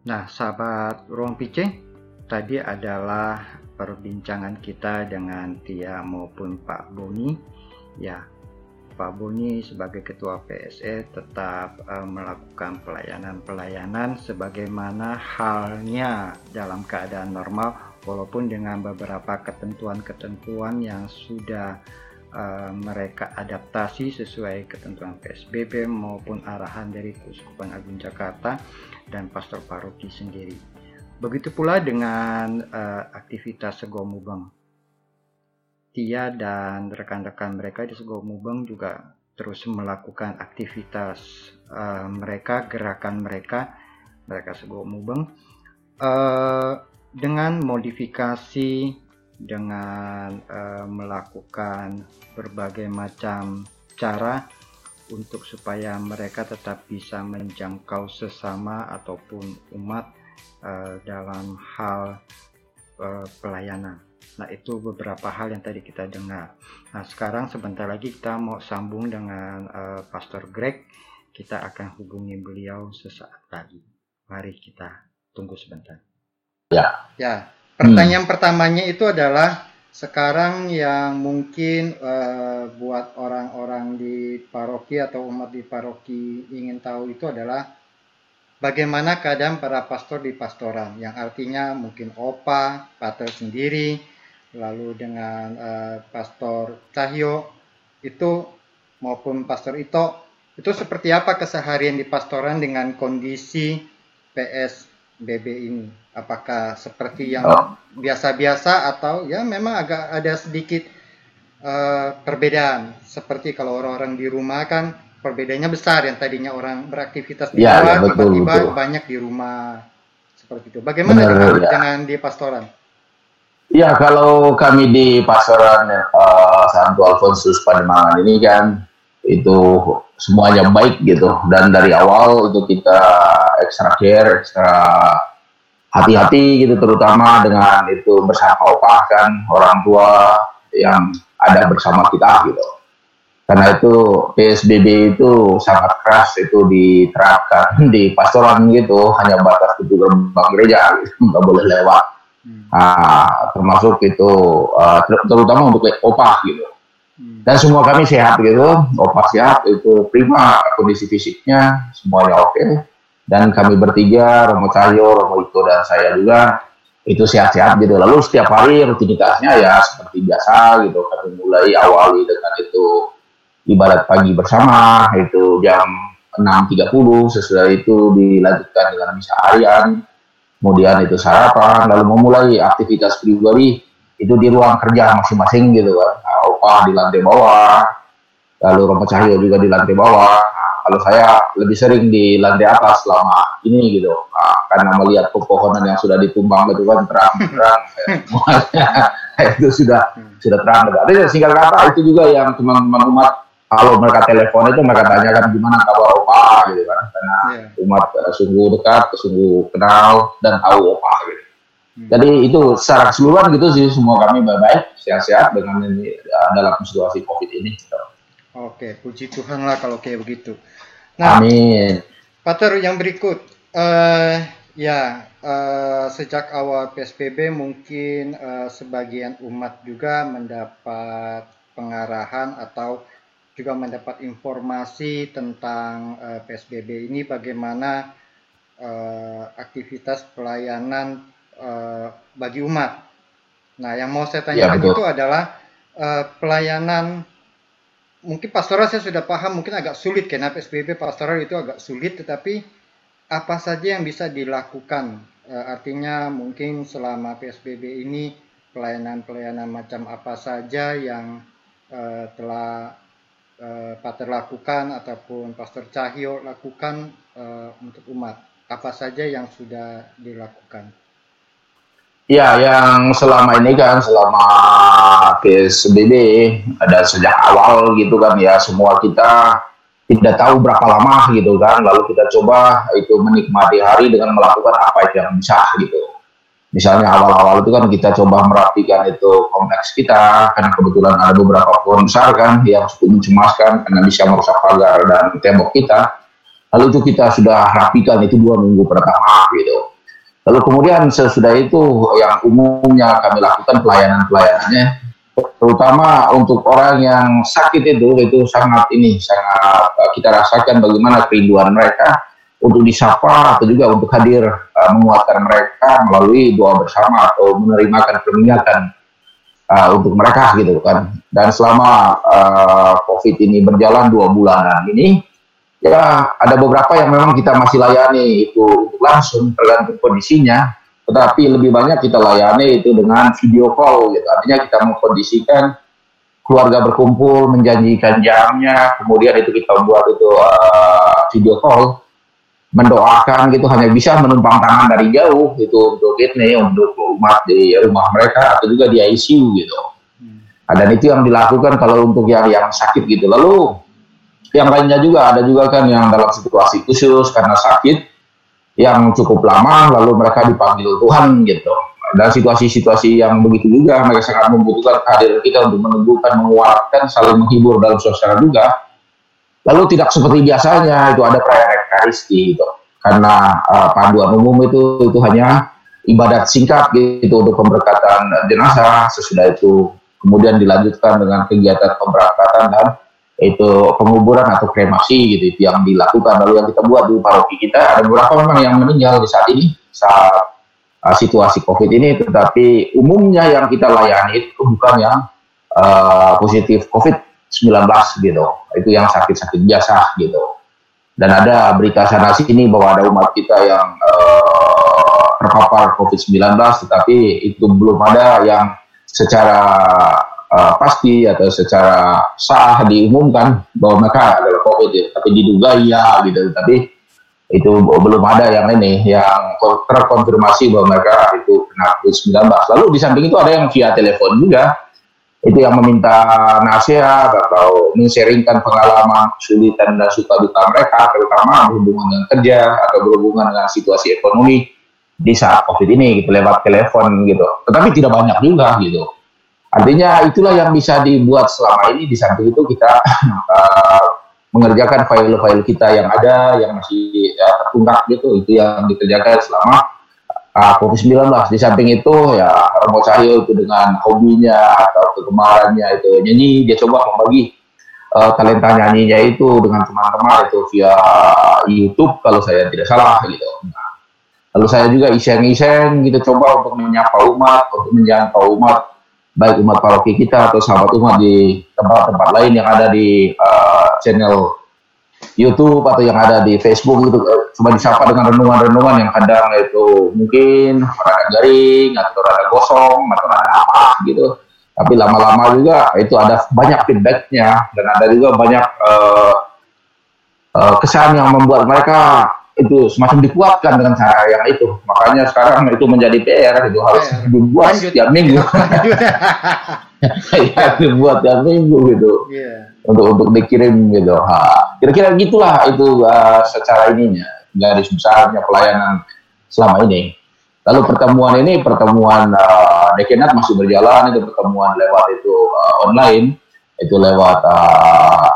Nah, sahabat Ruang PC, tadi adalah perbincangan kita dengan Tia maupun Pak Buni. Ya, Pak Buni sebagai Ketua PSE tetap uh, melakukan pelayanan-pelayanan sebagaimana halnya dalam keadaan normal walaupun dengan beberapa ketentuan-ketentuan yang sudah uh, mereka adaptasi sesuai ketentuan PSBB maupun arahan dari Kuskupan Agung Jakarta dan Pastor Paroki sendiri. Begitu pula dengan uh, aktivitas Segomubeng Tia dan rekan-rekan mereka di Sego Mubeng juga terus melakukan aktivitas uh, mereka, gerakan mereka, mereka Sego Mubeng uh, dengan modifikasi, dengan uh, melakukan berbagai macam cara untuk supaya mereka tetap bisa menjangkau sesama ataupun umat uh, dalam hal uh, pelayanan. Nah, itu beberapa hal yang tadi kita dengar. Nah, sekarang sebentar lagi kita mau sambung dengan uh, Pastor Greg. Kita akan hubungi beliau sesaat lagi. Mari kita tunggu sebentar. Ya. Ya. Pertanyaan hmm. pertamanya itu adalah sekarang yang mungkin uh, buat orang-orang di paroki atau umat di paroki ingin tahu itu adalah bagaimana keadaan para pastor di pastoran yang artinya mungkin opa, pater sendiri, lalu dengan uh, Pastor Cahyo itu maupun Pastor Ito itu seperti apa keseharian di pastoran dengan kondisi PSBB ini? Apakah seperti yang oh. biasa-biasa atau ya memang agak ada sedikit uh, perbedaan? Seperti kalau orang-orang di rumah kan perbedaannya besar yang tadinya orang beraktivitas di ya, luar ya, tiba-tiba banyak di rumah seperti itu. Bagaimana Benar, dengan, ya. dengan di pastoran? Ya kalau kami di pasaran uh, Santo Alfonsus Pademangan ini kan itu semuanya baik gitu. Dan dari awal itu kita extra care, extra hati-hati gitu terutama dengan itu bersama opah kan orang tua yang ada bersama kita gitu. Karena itu PSBB itu sangat keras itu diterapkan di pastoran gitu. Hanya batas itu gerbang gereja gitu, nggak boleh lewat. Nah, termasuk itu uh, terutama untuk opah gitu. Dan semua kami sehat gitu. Opah sehat itu prima kondisi fisiknya semuanya oke. Okay. dan kami bertiga Romo Cahyo Romo Ito dan saya juga itu sehat-sehat gitu. Lalu setiap hari rutinitasnya ya seperti biasa gitu. Kami mulai awali dengan itu ibadat pagi bersama itu jam 6.30 sesudah itu dilanjutkan dengan misa harian. Kemudian itu sarapan lalu memulai aktivitas pribadi itu di ruang kerja masing-masing gitu kan nah, opah di lantai bawah lalu Romo Cahyo juga di lantai bawah kalau saya lebih sering di lantai atas selama ini gitu nah, karena melihat pepohonan yang sudah ditumbang itu kan terang-terang itu sudah sudah terang. Tapi singkat kata itu juga yang teman-teman umat kalau mereka telepon itu mereka tanyakan gimana kabar opa gitu kan karena yeah. umat uh, sungguh dekat sungguh kenal dan tahu opa gitu hmm. Jadi itu secara keseluruhan gitu sih semua kami baik-baik sehat-sehat dengan ini uh, dalam situasi covid ini gitu. oke puji Tuhan lah kalau kayak begitu. Nah amin. Pater yang berikut uh, ya uh, sejak awal PSBB mungkin uh, sebagian umat juga mendapat pengarahan atau juga mendapat informasi tentang uh, eh, PSBB ini bagaimana uh, aktivitas pelayanan uh, bagi umat. Nah, yang mau saya tanyakan ya, itu adalah uh, pelayanan mungkin pastoral saya sudah paham mungkin agak sulit karena PSBB pastoral itu agak sulit tetapi apa saja yang bisa dilakukan uh, artinya mungkin selama PSBB ini pelayanan-pelayanan macam apa saja yang uh, telah uh, Pater lakukan ataupun Pastor Cahyo lakukan uh, untuk umat? Apa saja yang sudah dilakukan? Ya, yang selama ini kan selama PSBB ada sejak awal gitu kan ya semua kita tidak tahu berapa lama gitu kan. Lalu kita coba itu menikmati hari dengan melakukan apa yang bisa gitu. Misalnya awal-awal itu kan kita coba merapikan itu kompleks kita karena kebetulan ada beberapa pohon besar kan yang cukup mencemaskan karena bisa merusak pagar dan tembok kita. Lalu itu kita sudah rapikan itu dua minggu pertama gitu lalu kemudian sesudah itu yang umumnya kami lakukan pelayanan-pelayanannya terutama untuk orang yang sakit itu itu sangat ini sangat kita rasakan bagaimana kerinduan mereka untuk disapa atau juga untuk hadir uh, menguatkan mereka melalui doa bersama atau menerimakan peringatan uh, untuk mereka gitu kan. Dan selama uh, COVID ini berjalan dua bulanan ini, ya ada beberapa yang memang kita masih layani itu langsung tergantung kondisinya. Tetapi lebih banyak kita layani itu dengan video call gitu. Artinya kita mengkondisikan keluarga berkumpul, menjanjikan jamnya, kemudian itu kita buat itu uh, video call mendoakan gitu hanya bisa menumpang tangan dari jauh gitu untuk ini untuk umat di rumah mereka atau juga di ICU gitu. Hmm. Dan itu yang dilakukan kalau untuk yang yang sakit gitu. Lalu yang lainnya juga ada juga kan yang dalam situasi khusus karena sakit yang cukup lama lalu mereka dipanggil Tuhan gitu. Dan situasi-situasi yang begitu juga mereka sangat membutuhkan hadir kita untuk meneguhkan, menguatkan, saling menghibur dalam suasana juga Lalu tidak seperti biasanya itu ada perayaan ekaristi gitu. Karena uh, panduan umum itu itu hanya ibadat singkat gitu untuk pemberkatan jenazah sesudah itu kemudian dilanjutkan dengan kegiatan pemberangkatan dan itu penguburan atau kremasi gitu itu yang dilakukan lalu yang kita buat di paroki kita ada beberapa memang yang meninggal di saat ini saat uh, situasi covid ini tetapi umumnya yang kita layani itu bukan yang uh, positif covid 19 gitu. Itu yang sakit-sakit biasa gitu. Dan ada berita sana sini bahwa ada umat kita yang uh, terpapar COVID-19 tetapi itu belum ada yang secara uh, pasti atau secara sah diumumkan bahwa mereka adalah COVID ya. Tapi diduga iya gitu. Tapi itu belum ada yang ini yang terkonfirmasi bahwa mereka itu kena COVID-19. Lalu di samping itu ada yang via telepon juga itu yang meminta nasihat atau men-sharingkan pengalaman kesulitan dan suka duka mereka terutama berhubungan dengan kerja atau berhubungan dengan situasi ekonomi di saat covid ini gitu lewat telepon gitu tetapi tidak banyak juga gitu artinya itulah yang bisa dibuat selama ini. Di samping itu kita uh, mengerjakan file-file kita yang ada yang masih ya, tertunggak gitu. Itu yang dikerjakan selama uh, COVID-19 di samping itu ya Romo Cahyo itu dengan hobinya atau kegemarannya itu. Nyanyi dia coba membagi uh, talenta nyanyinya itu dengan teman-teman itu via YouTube kalau saya tidak salah gitu. Nah, lalu saya juga iseng-iseng gitu coba untuk menyapa umat untuk menjangkau umat baik umat paroki kita atau sahabat umat di tempat-tempat lain yang ada di uh, channel YouTube atau yang ada di Facebook gitu. Cuma disapa dengan renungan-renungan yang kadang itu mungkin rada garing atau rada gosong atau rada apa gitu. Tapi lama-lama juga itu ada banyak feedbacknya dan ada juga banyak uh, uh, kesan yang membuat mereka itu semacam dikuatkan dengan cara yang itu. Makanya sekarang itu menjadi PR itu harus PR. dibuat Lanjut. setiap minggu. ya, dibuat tiap minggu gitu. Yeah. Untuk untuk dikirim gitu. Kira-kira gitulah itu uh, secara ininya garis besarnya pelayanan selama ini. Lalu pertemuan ini pertemuan uh, dekenat masih berjalan itu pertemuan lewat itu uh, online itu lewat uh,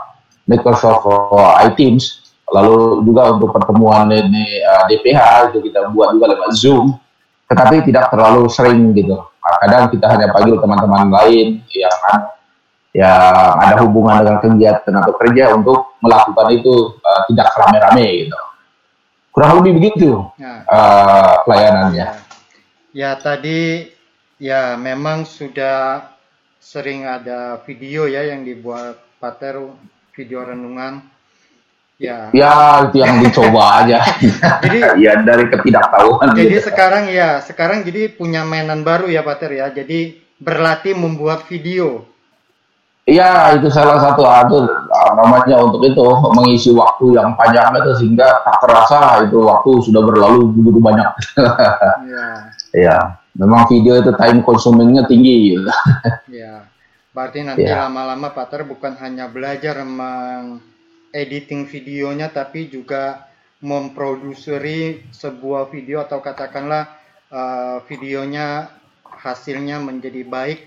Microsoft uh, iTeams Lalu juga untuk pertemuan ini uh, eh, DPH itu kita buat juga lewat Zoom, tetapi tidak terlalu sering gitu. Nah, kadang kita hanya panggil teman-teman lain yang ya ada hubungan dengan kegiatan atau kerja untuk melakukan itu uh, tidak rame-rame gitu. Kurang lebih begitu ya. uh, pelayanannya. Ya. ya tadi ya memang sudah sering ada video ya yang dibuat Pater video renungan Ya. ya itu yang dicoba aja. jadi ya dari ketidaktahuan. Jadi gitu. sekarang ya sekarang jadi punya mainan baru ya Pater ya. Jadi berlatih membuat video. Iya itu salah satu itu namanya untuk itu mengisi waktu yang panjang itu sehingga tak terasa itu waktu sudah berlalu begitu banyak. Iya. Iya. Memang video itu time consumingnya tinggi. Iya. Berarti nanti ya. lama-lama Pater bukan hanya belajar meng editing videonya tapi juga memproduksi sebuah video atau katakanlah uh, videonya hasilnya menjadi baik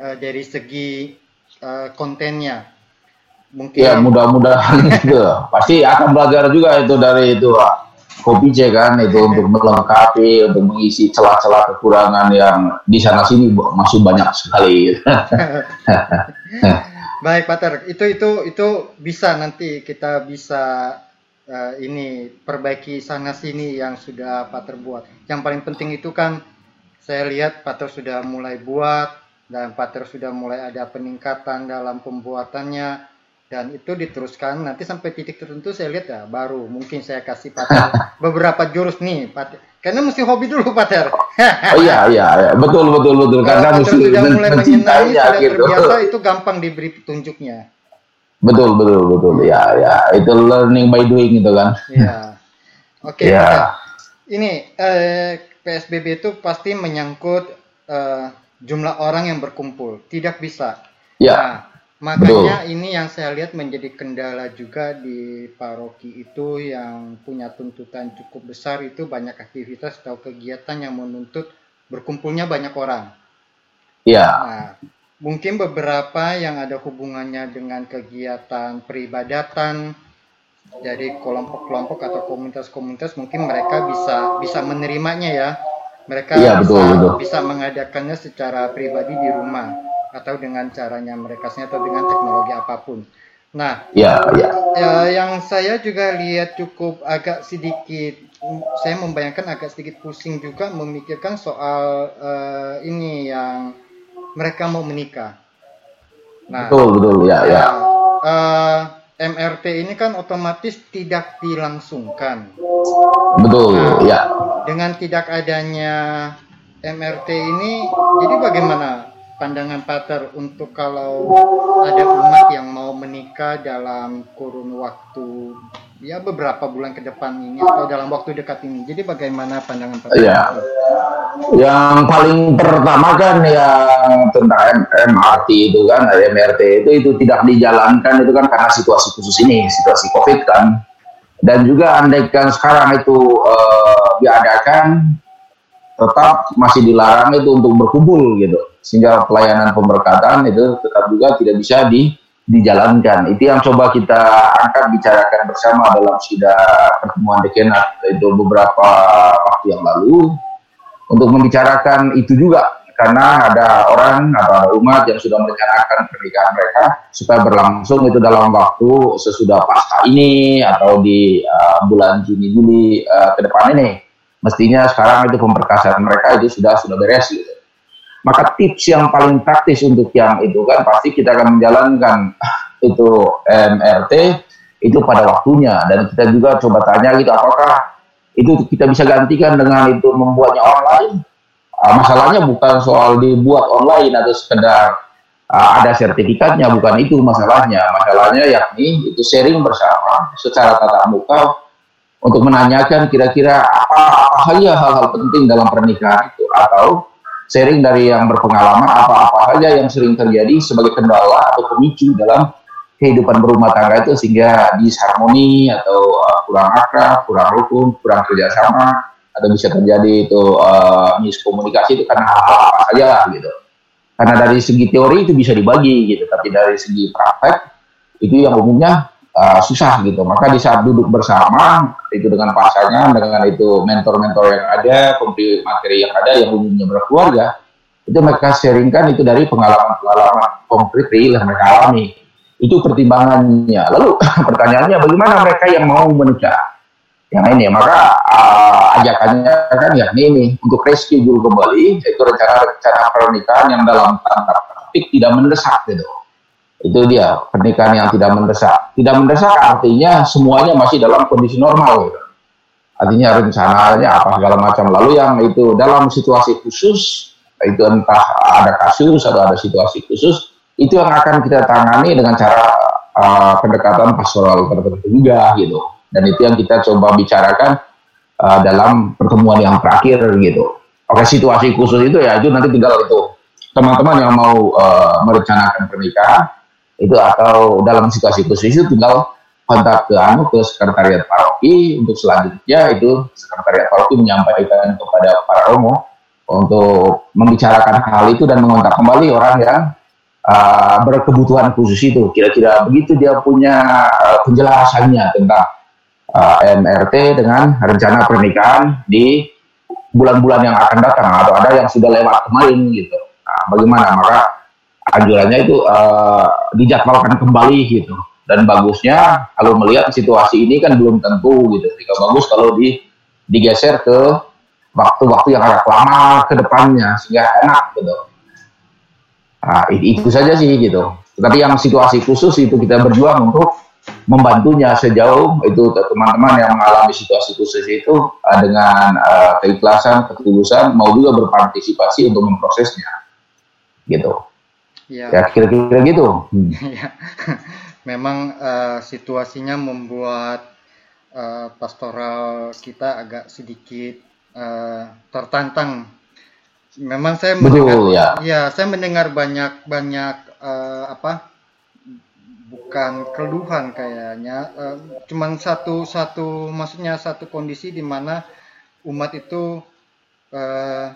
uh, dari segi uh, kontennya. Mungkin ya mudah-mudahan itu pasti akan belajar juga itu dari itu kopi C kan itu untuk melengkapi untuk mengisi celah-celah kekurangan yang di sana sini masih banyak sekali Baik, Pater. Itu itu itu bisa nanti kita bisa uh, ini perbaiki sana sini yang sudah Pater buat. Yang paling penting itu kan saya lihat Pater sudah mulai buat dan Pater sudah mulai ada peningkatan dalam pembuatannya dan itu diteruskan nanti sampai titik tertentu saya lihat ya baru mungkin saya kasih Pater beberapa jurus nih Pater karena mesti hobi dulu Pater. oh iya iya iya betul betul betul karena mesti sudah mulai menyenangi sudah gitu. terbiasa itu gampang diberi petunjuknya. Betul betul betul ya ya itu learning by doing gitu kan. Iya. Oke. Okay, ya. Ini eh, PSBB itu pasti menyangkut eh, jumlah orang yang berkumpul. Tidak bisa. Ya. Nah, Makanya Betul. ini yang saya lihat menjadi kendala juga di paroki itu yang punya tuntutan cukup besar itu banyak aktivitas atau kegiatan yang menuntut berkumpulnya banyak orang. Iya. Nah, mungkin beberapa yang ada hubungannya dengan kegiatan peribadatan jadi kelompok-kelompok atau komunitas-komunitas mungkin mereka bisa bisa menerimanya ya. Mereka ya, betul, bisa, betul. bisa mengadakannya secara pribadi di rumah atau dengan caranya mereka atau dengan teknologi apa pun. Nah, ya, ya. ya yang saya juga lihat cukup agak sedikit, saya membayangkan agak sedikit pusing juga memikirkan soal uh, ini yang mereka mau menikah. Nah, betul betul ya ya. Uh, eh, MRT ini kan otomatis tidak dilangsungkan. Betul nah, ya. Dengan tidak adanya MRT ini, jadi bagaimana pandangan Pater untuk kalau ada umat yang mau menikah dalam kurun waktu ya beberapa bulan ke depan ini atau dalam waktu dekat ini. Jadi bagaimana pandangan Pater? Ya. Yang paling pertama kan yang tentang MRT itu kan, MRT itu itu tidak dijalankan itu kan karena situasi khusus ini, situasi Covid kan. Dan juga andaikan sekarang itu uh, diadakan tetap masih dilarang itu untuk berkumpul gitu sehingga pelayanan pemberkatan itu tetap juga tidak bisa di, dijalankan. Itu yang coba kita angkat bicarakan bersama dalam sidang pertemuan dekenat itu beberapa waktu yang lalu untuk membicarakan itu juga. Karena ada orang atau ada umat yang sudah merencanakan pernikahan mereka supaya berlangsung itu dalam waktu sesudah pasca ini atau di uh, bulan Juni Juli uh, ke depan ini. Mestinya sekarang itu pemberkasan mereka itu sudah sudah beres gitu. Maka tips yang paling praktis untuk yang itu kan pasti kita akan menjalankan itu MRT itu pada waktunya dan kita juga coba tanya gitu apakah itu kita bisa gantikan dengan itu membuatnya online. Uh, masalahnya bukan soal dibuat online atau sekedar uh, ada sertifikatnya, bukan itu masalahnya. Masalahnya yakni itu sharing bersama secara tatap muka untuk menanyakan kira-kira apa, hal-hal penting dalam pernikahan itu atau sharing dari yang berpengalaman apa-apa saja yang sering terjadi sebagai kendala atau pemicu dalam kehidupan berumah tangga itu sehingga disharmoni atau uh, kurang akrab, kurang rukun, kurang kerjasama atau bisa terjadi itu uh, miskomunikasi itu karena hal-hal apa saja gitu. Karena dari segi teori itu bisa dibagi gitu, tapi dari segi praktek itu yang umumnya uh, susah gitu. Maka di saat duduk bersama itu dengan pasangan, dengan itu mentor-mentor yang ada, materi yang ada yang umumnya berkeluarga, itu mereka sharingkan itu dari pengalaman-pengalaman konkret real yang mereka alami. Itu pertimbangannya. Lalu pertanyaannya bagaimana mereka yang mau menikah? Yang ini, maka uh, ajakannya kan ya ini, untuk reschedule kembali, itu rencana-rencana pernikahan yang dalam tanda petik tidak mendesak gitu itu dia pernikahan yang tidak mendesak. Tidak mendesak artinya semuanya masih dalam kondisi normal. Gitu. Artinya rencananya apa segala macam. Lalu yang itu dalam situasi khusus, itu entah ada kasus atau ada situasi khusus, itu yang akan kita tangani dengan cara uh, pendekatan pastoral tertentu juga gitu. Dan itu yang kita coba bicarakan uh, dalam pertemuan yang terakhir gitu. Oke situasi khusus itu ya itu nanti tinggal itu teman-teman yang mau uh, merencanakan pernikahan itu atau dalam situasi khusus itu tinggal kontak ke anu ke sekretariat paroki. Untuk selanjutnya itu sekretariat paroki menyampaikan kepada para romo untuk membicarakan hal itu dan mengontak kembali orang yang uh, berkebutuhan khusus itu. Kira-kira begitu dia punya uh, penjelasannya tentang uh, MRT dengan rencana pernikahan di bulan-bulan yang akan datang atau ada yang sudah lewat kemarin gitu. Nah, bagaimana? Maka anjurannya itu uh, dijadwalkan kembali gitu. Dan bagusnya kalau melihat situasi ini kan belum tentu gitu. Jika bagus kalau di digeser ke waktu-waktu yang agak lama ke depannya sehingga enak gitu. Nah, itu saja sih gitu. Tapi yang situasi khusus itu kita berjuang untuk membantunya sejauh itu teman-teman yang mengalami situasi khusus itu uh, dengan uh, keikhlasan, ketulusan mau juga berpartisipasi untuk memprosesnya. Gitu. Ya, ya kira-kira gitu. Hmm. Ya. Memang uh, situasinya membuat uh, pastoral kita agak sedikit uh, tertantang. Memang saya Betul, mendengar, ya. ya saya mendengar banyak banyak uh, apa bukan keluhan kayaknya, uh, cuman satu satu maksudnya satu kondisi di mana umat itu uh,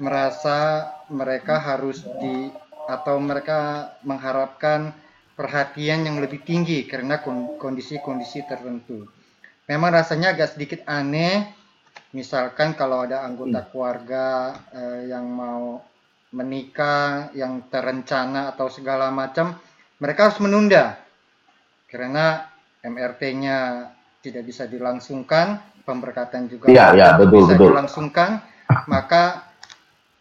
merasa mereka harus di atau mereka mengharapkan perhatian yang lebih tinggi karena kondisi-kondisi tertentu. Memang rasanya agak sedikit aneh, misalkan kalau ada anggota hmm. keluarga eh, yang mau menikah, yang terencana atau segala macam, mereka harus menunda karena MRT-nya tidak bisa dilangsungkan, pemberkatan juga ya, ya, betul, bisa betul. dilangsungkan, maka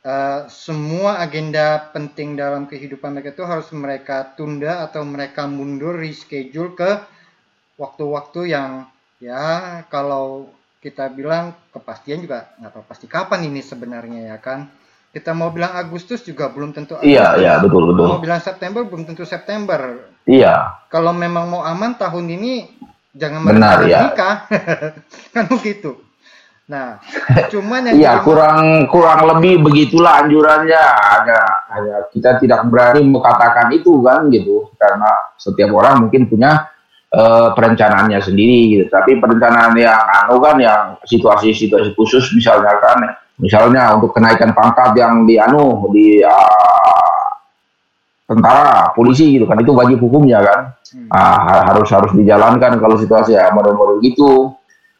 uh, semua agenda penting dalam kehidupan mereka itu harus mereka tunda atau mereka mundur reschedule ke waktu-waktu yang ya kalau kita bilang kepastian juga nggak tahu pasti kapan ini sebenarnya ya kan kita mau bilang Agustus juga belum tentu Iya, Agustus. iya, betul, betul. Mau bilang September belum tentu September. Iya, Kalau memang mau aman tahun ini jangan Benar, ya. nikah. kan begitu. Nah, cuman yang iya jadi- kurang kurang lebih begitulah anjurannya. Hanya hanya kita tidak berani mengatakan itu kan gitu, karena setiap orang mungkin punya eh, perencanaannya sendiri gitu. Tapi perencanaan yang anu kan yang situasi-situasi khusus misalnya kan, misalnya untuk kenaikan pangkat yang di anu di ah, tentara, polisi gitu kan itu wajib hukumnya kan. Hmm. Ah, ha- harus harus dijalankan kalau situasi ya model-model gitu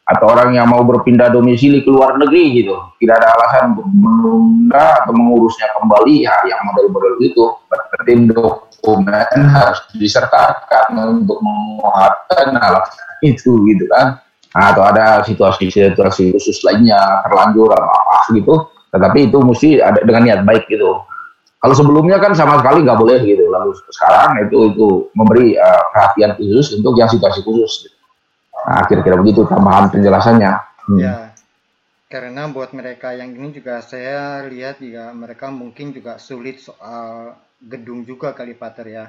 atau orang yang mau berpindah domisili ke luar negeri gitu. Tidak ada alasan untuk menunda atau mengurusnya kembali. Ya yang model-model gitu. Berarti dokumen harus disertakan untuk menguatkan alasan itu gitu kan. Atau ada situasi-situasi khusus lainnya terlanjur atau apa gitu. Tetapi itu mesti ada dengan niat baik gitu. Kalau sebelumnya kan sama sekali nggak boleh gitu. Lalu sekarang itu itu memberi eh, perhatian khusus untuk yang situasi khusus gitu. Nah, kira-kira begitu tambahan penjelasannya. Hmm. Ya, karena buat mereka yang ini juga saya lihat juga mereka mungkin juga sulit soal gedung juga kali Pater ya.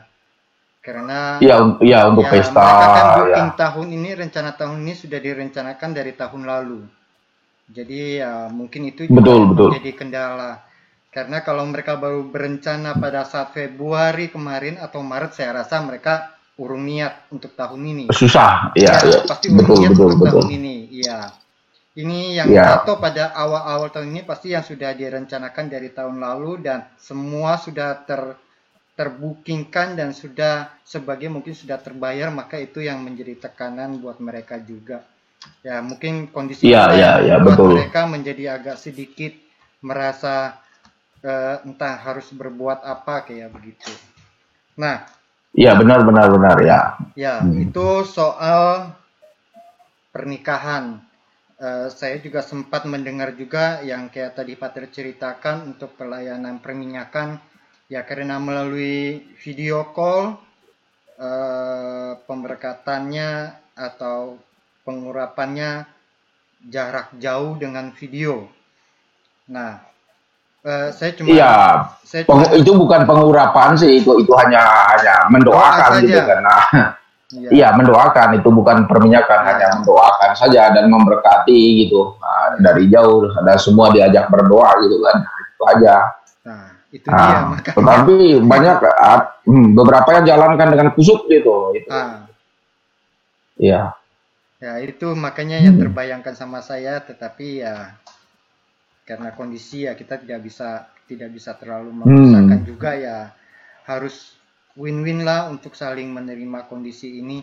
Karena Iya, un- iya untuk ya, pesta mereka kan ya. booking tahun ini rencana tahun ini sudah direncanakan dari tahun lalu. Jadi ya mungkin itu juga Betul, betul. menjadi kendala. Karena kalau mereka baru berencana pada saat Februari kemarin atau Maret saya rasa mereka urung niat untuk tahun ini. Susah, ya, Ya, ya. pasti betul, urgennya betul, untuk betul. tahun ini. Iya. Ini yang Ya. jatuh pada awal-awal tahun ini pasti yang sudah direncanakan dari tahun lalu dan semua sudah ter terbookingkan dan sudah sebagai mungkin sudah terbayar maka itu yang menjadi tekanan buat mereka juga. Ya, mungkin kondisi Iya, iya, yang iya, membuat betul. mereka menjadi agak sedikit merasa eh, entah harus berbuat apa kayak begitu. Nah, Iya, benar, benar, benar, ya. Ya, Hmm. itu soal pernikahan. Eh, saya juga sempat mendengar juga yang kayak tadi Pater ceritakan untuk pelayanan perminyakan. Ya, karena melalui video call, eh, pemberkatannya atau pengurapannya jarak jauh dengan video. Nah, eh, saya cuma Iya, saya cuma peng- itu bukan pengurapan sih, itu itu hanya hanya mendoakan Doa gitu karena Iya. iya mendoakan itu bukan perminyakan Nah. hanya mendoakan saja dan memberkati gitu Nah, dari jauh ada semua diajak berdoa gitu kan itu aja. Nah, itu dia Nah, makanya. tetapi banyak ah, hmm, beberapa yang jalankan dengan kusuk gitu. Itu. Ah, Iya. Ya itu makanya yang Hmm. terbayangkan sama saya, tetapi ya karena kondisi ya kita tidak bisa tidak bisa terlalu memaksakan Hmm. juga ya harus win-win lah untuk saling menerima kondisi ini.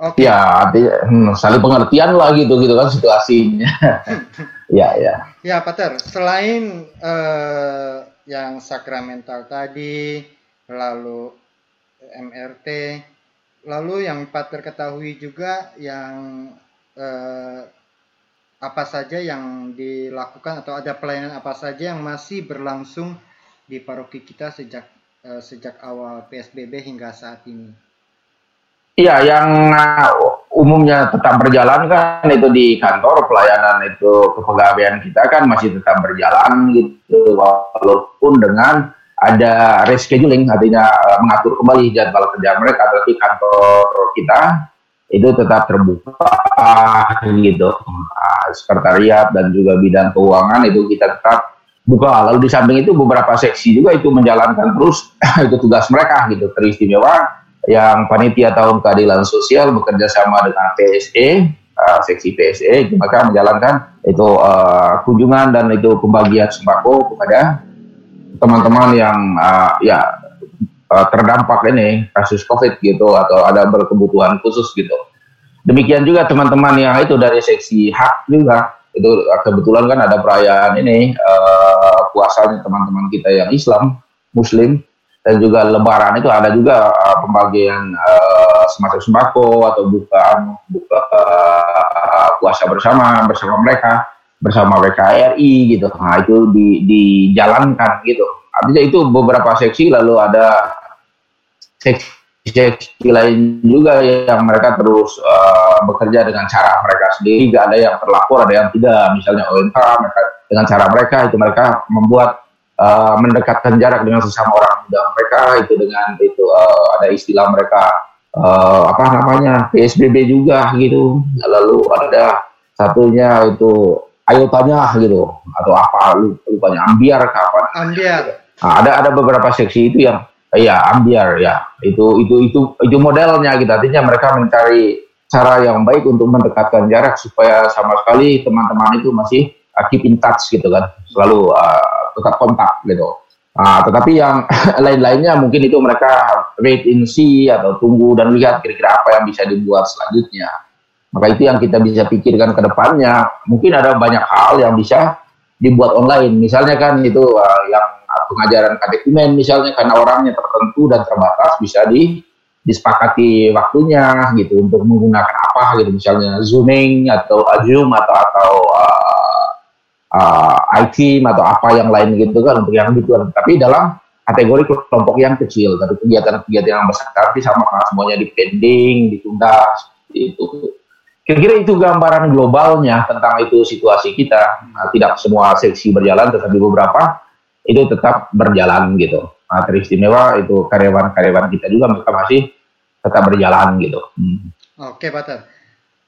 Oke, Ya, artinya hmm, saling pengertian lah gitu gitu kan situasinya. ya, ya. ya Pater, selain eh, yang sakramental tadi, lalu MRT, lalu yang Pater ketahui juga yang eh, apa saja yang dilakukan atau ada pelayanan apa saja yang masih berlangsung di paroki kita sejak eh, sejak awal PSBB hingga saat ini. Iya, yang uh, umumnya tetap berjalan kan itu di kantor pelayanan itu kepegawaian kita kan masih tetap berjalan gitu walaupun dengan ada rescheduling artinya uh, mengatur kembali jadwal kerja mereka tapi kantor kita itu tetap terbuka gitu. Nah, sekretariat dan juga bidang keuangan itu kita tetap buka. Lalu di samping itu beberapa seksi juga itu menjalankan terus itu tugas mereka gitu. Teristimewa yang panitia tahun keadilan sosial bekerja sama dengan PSE uh, seksi PSE maka menjalankan itu uh, kunjungan dan itu pembagian sembako kepada teman-teman yang uh, ya uh, terdampak ini kasus COVID gitu atau ada berkebutuhan khusus gitu. Demikian juga teman-teman yang itu dari seksi hak juga itu uh, kebetulan kan ada perayaan ini uh, puasanya teman-teman kita yang Islam Muslim dan juga Lebaran itu ada juga uh, pembagian uh, semacam sembako atau buka buka uh, puasa bersama bersama mereka bersama WKRI gitu. Nah itu di, dijalankan gitu. Artinya itu beberapa seksi lalu ada seksi seksi-seksi lain juga yang mereka terus uh, bekerja dengan cara mereka sendiri. Gak ada yang terlapor, ada yang tidak. Misalnya OMK mereka dengan cara mereka itu mereka membuat uh, mendekatkan jarak dengan sesama orang muda mereka itu dengan itu uh, ada istilah mereka uh, apa namanya PSBB juga gitu. Lalu ada satunya itu ayo tanya gitu atau apa lupanya ambiar kapan? Ambiar. Nah, ada ada beberapa seksi itu yang Iya, ambiar ya. Itu itu itu itu modelnya gitu. Artinya mereka mencari cara yang baik untuk mendekatkan jarak supaya sama sekali teman-teman itu masih uh, keep in touch gitu kan. Selalu uh, tetap kontak gitu. Nah, tetapi yang lain-lainnya mungkin itu mereka wait in see atau tunggu dan lihat kira-kira apa yang bisa dibuat selanjutnya. Maka itu yang kita bisa pikirkan ke depannya. Mungkin ada banyak hal yang bisa dibuat online. Misalnya kan itu uh, yang pengajaran katekimen misalnya karena orangnya tertentu dan terbatas bisa di disepakati waktunya gitu untuk menggunakan apa gitu misalnya zooming atau zoom atau atau uh, uh, IT atau apa yang lain gitu kan untuk yang gitu tapi dalam kategori kelompok yang kecil tapi kegiatan-kegiatan yang besar tapi sama semuanya dipending ditunda itu kira-kira itu gambaran globalnya tentang itu situasi kita nah, tidak semua seksi berjalan tetapi beberapa itu tetap berjalan gitu. Nah, teristimewa itu karyawan-karyawan kita juga mereka masih tetap berjalan gitu. Hmm. Oke, Pak Ter.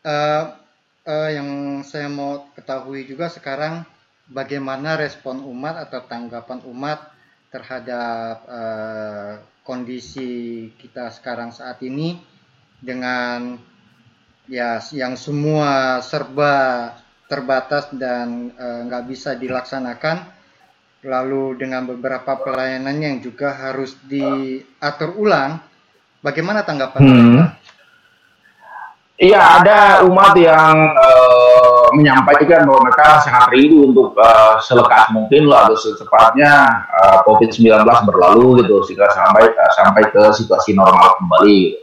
Uh, uh, yang saya mau ketahui juga sekarang bagaimana respon umat atau tanggapan umat terhadap uh, kondisi kita sekarang saat ini dengan ya yang semua serba terbatas dan nggak uh, bisa dilaksanakan lalu dengan beberapa pelayanan yang juga harus diatur ulang. Bagaimana tanggapan hmm. Iya, ada umat yang uh, menyampaikan bahwa mereka sangat rindu untuk uh, selekas mungkin lah atau secepatnya uh, COVID-19 berlalu gitu sehingga sampai uh, sampai ke situasi normal kembali.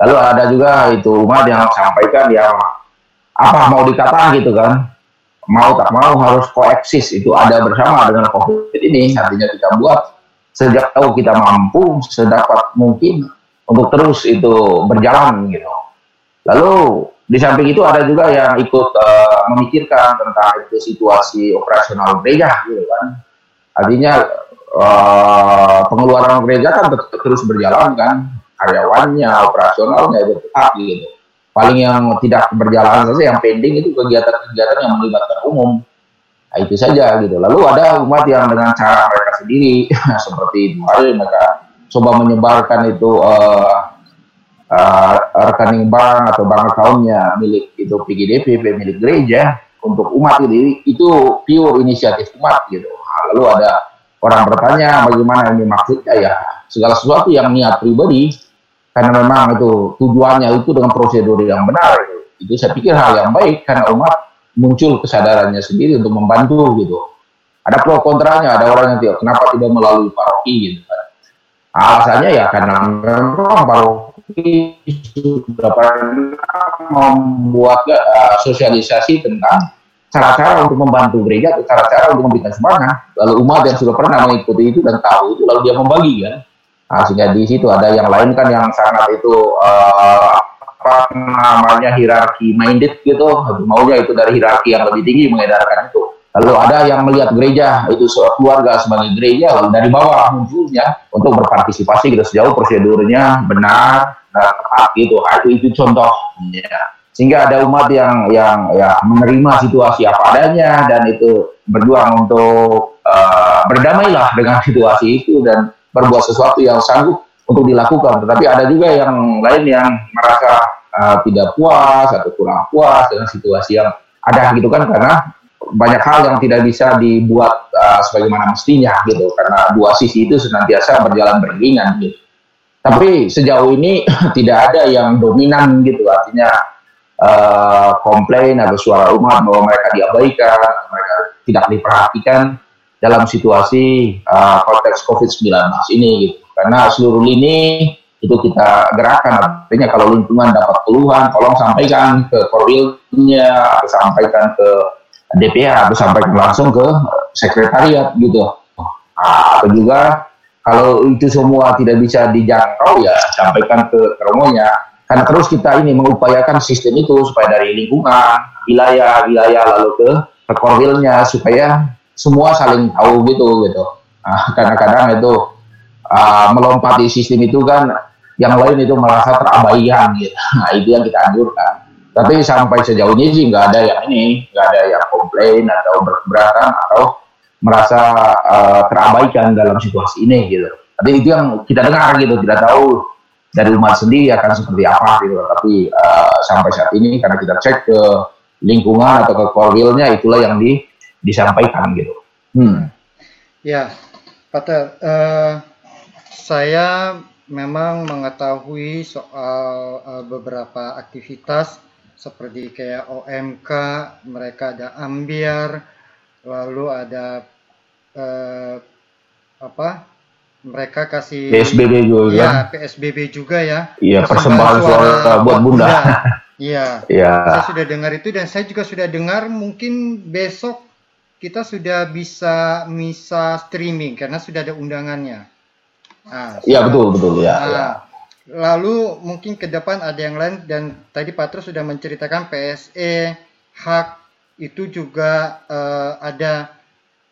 Lalu ada juga itu umat yang sampaikan yang apa mau dikatakan gitu kan mau tak mau harus koeksis itu ada bersama dengan COVID ini artinya kita buat sejak tahu kita mampu sedapat mungkin untuk terus itu berjalan gitu. Lalu di samping itu ada juga yang ikut uh, memikirkan tentang itu situasi operasional gereja gitu kan. Artinya uh, pengeluaran gereja kan terus berjalan kan, karyawannya, operasionalnya itu tetap gitu paling yang tidak berjalan saja yang pending itu kegiatan-kegiatan yang melibatkan umum. Nah, itu saja gitu. Lalu ada umat yang dengan cara mereka sendiri seperti hari mereka coba menyebarkan itu uh, uh, rekening bank atau bank accountnya milik itu PGDP milik gereja untuk umat ini itu pure inisiatif umat gitu. Nah, lalu ada orang bertanya bagaimana ini maksudnya ya? Segala sesuatu yang niat pribadi karena memang itu tujuannya itu dengan prosedur yang benar. Itu, saya pikir hal yang baik karena umat muncul kesadarannya sendiri untuk membantu gitu. Ada pro kontranya ada orang yang tidak kenapa tidak melalui paroki gitu kan. Alasannya ya karena memang paroki sudah pernah membuat uh, sosialisasi tentang cara-cara untuk membantu gereja cara-cara untuk memberikan semangat lalu umat yang sudah pernah mengikuti itu dan tahu itu lalu dia membagi kan Nah, sehingga di situ ada yang lain kan yang sangat itu uh, apa namanya hierarki minded gitu, maunya itu dari hierarki yang lebih tinggi mengedarkan itu. Lalu ada yang melihat gereja itu keluarga sebagai gereja, dari bawah munculnya untuk berpartisipasi gitu sejauh prosedurnya benar dan tepat gitu. Nah, itu itu contohnya. Sehingga ada umat yang yang ya menerima situasi apa adanya dan itu berjuang untuk uh, berdamailah dengan situasi itu dan berbuat sesuatu yang sanggup untuk dilakukan. Tetapi ada juga yang lain yang merasa uh, tidak puas atau kurang puas dengan situasi yang ada gitu kan karena banyak hal yang tidak bisa dibuat uh, sebagaimana mestinya gitu karena dua sisi itu senantiasa berjalan beriringan gitu. Tapi sejauh ini tidak ada yang dominan gitu artinya uh, komplain atau suara umat bahwa mereka diabaikan, mereka tidak diperhatikan dalam situasi uh, konteks COVID-19 ini gitu. Karena seluruh lini itu kita gerakan artinya kalau lingkungan dapat keluhan tolong sampaikan ke korwilnya sampaikan ke DPA atau sampaikan langsung ke sekretariat gitu nah, atau juga Kalau itu semua tidak bisa dijangkau ya sampaikan ke Romonya. Karena terus kita ini mengupayakan sistem itu supaya dari lingkungan, wilayah, wilayah lalu ke korwilnya supaya semua saling tahu gitu gitu. Nah, kadang-kadang itu uh, melompati sistem itu kan yang lain itu merasa terabaikan gitu. Nah itu yang kita anjurkan. Tapi sampai sejauh ini sih nggak ada yang ini, nggak ada yang komplain atau berkeberatan atau merasa uh, terabaikan dalam situasi ini gitu. Tapi itu yang kita dengar gitu, tidak tahu dari umat sendiri akan seperti apa gitu. Tapi uh, sampai saat ini karena kita cek ke lingkungan atau ke korwilnya itulah yang di, disampaikan gitu. Hmm. Ya, Pater, uh, saya memang mengetahui soal uh, beberapa aktivitas seperti kayak OMK, mereka ada ambiar, lalu ada uh, apa? Mereka kasih PSBB juga. Ya, PSBB juga ya. Iya, persembahan suara buat Bunda. Iya. Iya. Saya sudah dengar itu dan saya juga sudah dengar mungkin besok kita sudah bisa misa streaming karena sudah ada undangannya. Ah, iya betul betul ya, nah, ya. Lalu mungkin ke depan ada yang lain dan tadi Patro sudah menceritakan PSE hak itu juga uh, ada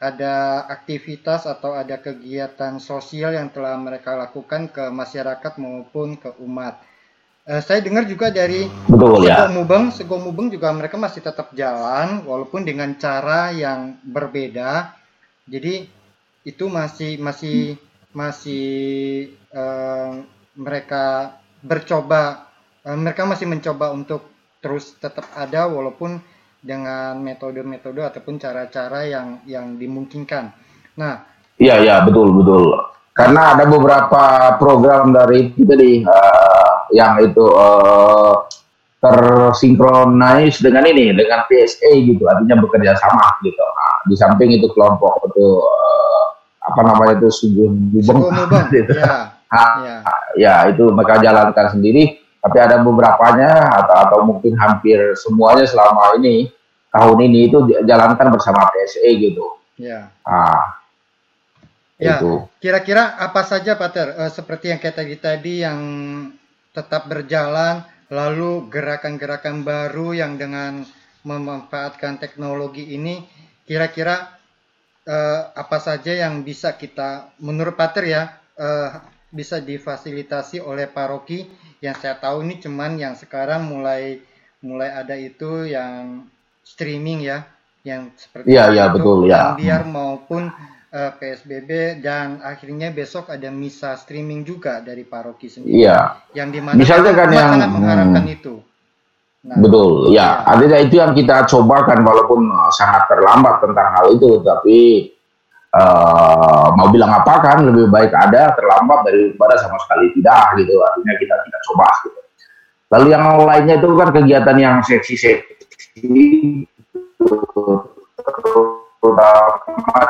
ada aktivitas atau ada kegiatan sosial yang telah mereka lakukan ke masyarakat maupun ke umat. Uh, saya dengar juga dari Betul, ya. Mubeng, Sego Mubeng juga mereka masih tetap jalan walaupun dengan cara yang berbeda. Jadi itu masih masih masih uh, mereka bercoba uh, mereka masih mencoba untuk terus tetap ada walaupun dengan metode-metode ataupun cara-cara yang yang dimungkinkan. Nah, iya iya betul betul. Karena ada beberapa program dari itu tadi uh, yang itu uh, tersinkronis dengan ini dengan PSA gitu artinya bekerja sama gitu. Nah, di samping itu kelompok itu uh, apa namanya itu sungguh bubeng gitu. Ya. ya. ya itu mereka jalankan sendiri tapi ada beberapanya atau atau mungkin hampir semuanya selama ini tahun ini itu jalankan bersama PSE gitu. Ya. Ah. Ya, kira-kira apa saja Pak Ter? Uh, seperti yang kayak tadi tadi yang tetap berjalan, lalu gerakan-gerakan baru yang dengan memanfaatkan teknologi ini, kira-kira uh, apa saja yang bisa kita menurut Pater ya uh, bisa difasilitasi oleh paroki? Yang saya tahu ini cuman yang sekarang mulai mulai ada itu yang streaming ya yang seperti ya, ya, betul, ya. biar maupun uh, eh, PSBB dan akhirnya besok ada misa streaming juga dari paroki sendiri. Iya. Yang di mana Misalnya kan yang sangat mengharapkan hmm, itu. Nah, Betul, ya. ya. Artinya itu yang kita cobakan walaupun sangat terlambat tentang hal itu, tapi uh, mau bilang apa kan lebih baik ada terlambat daripada sama sekali tidak gitu. Artinya kita tidak coba gitu. Lalu yang lainnya itu kan kegiatan yang seksi-seksi terutama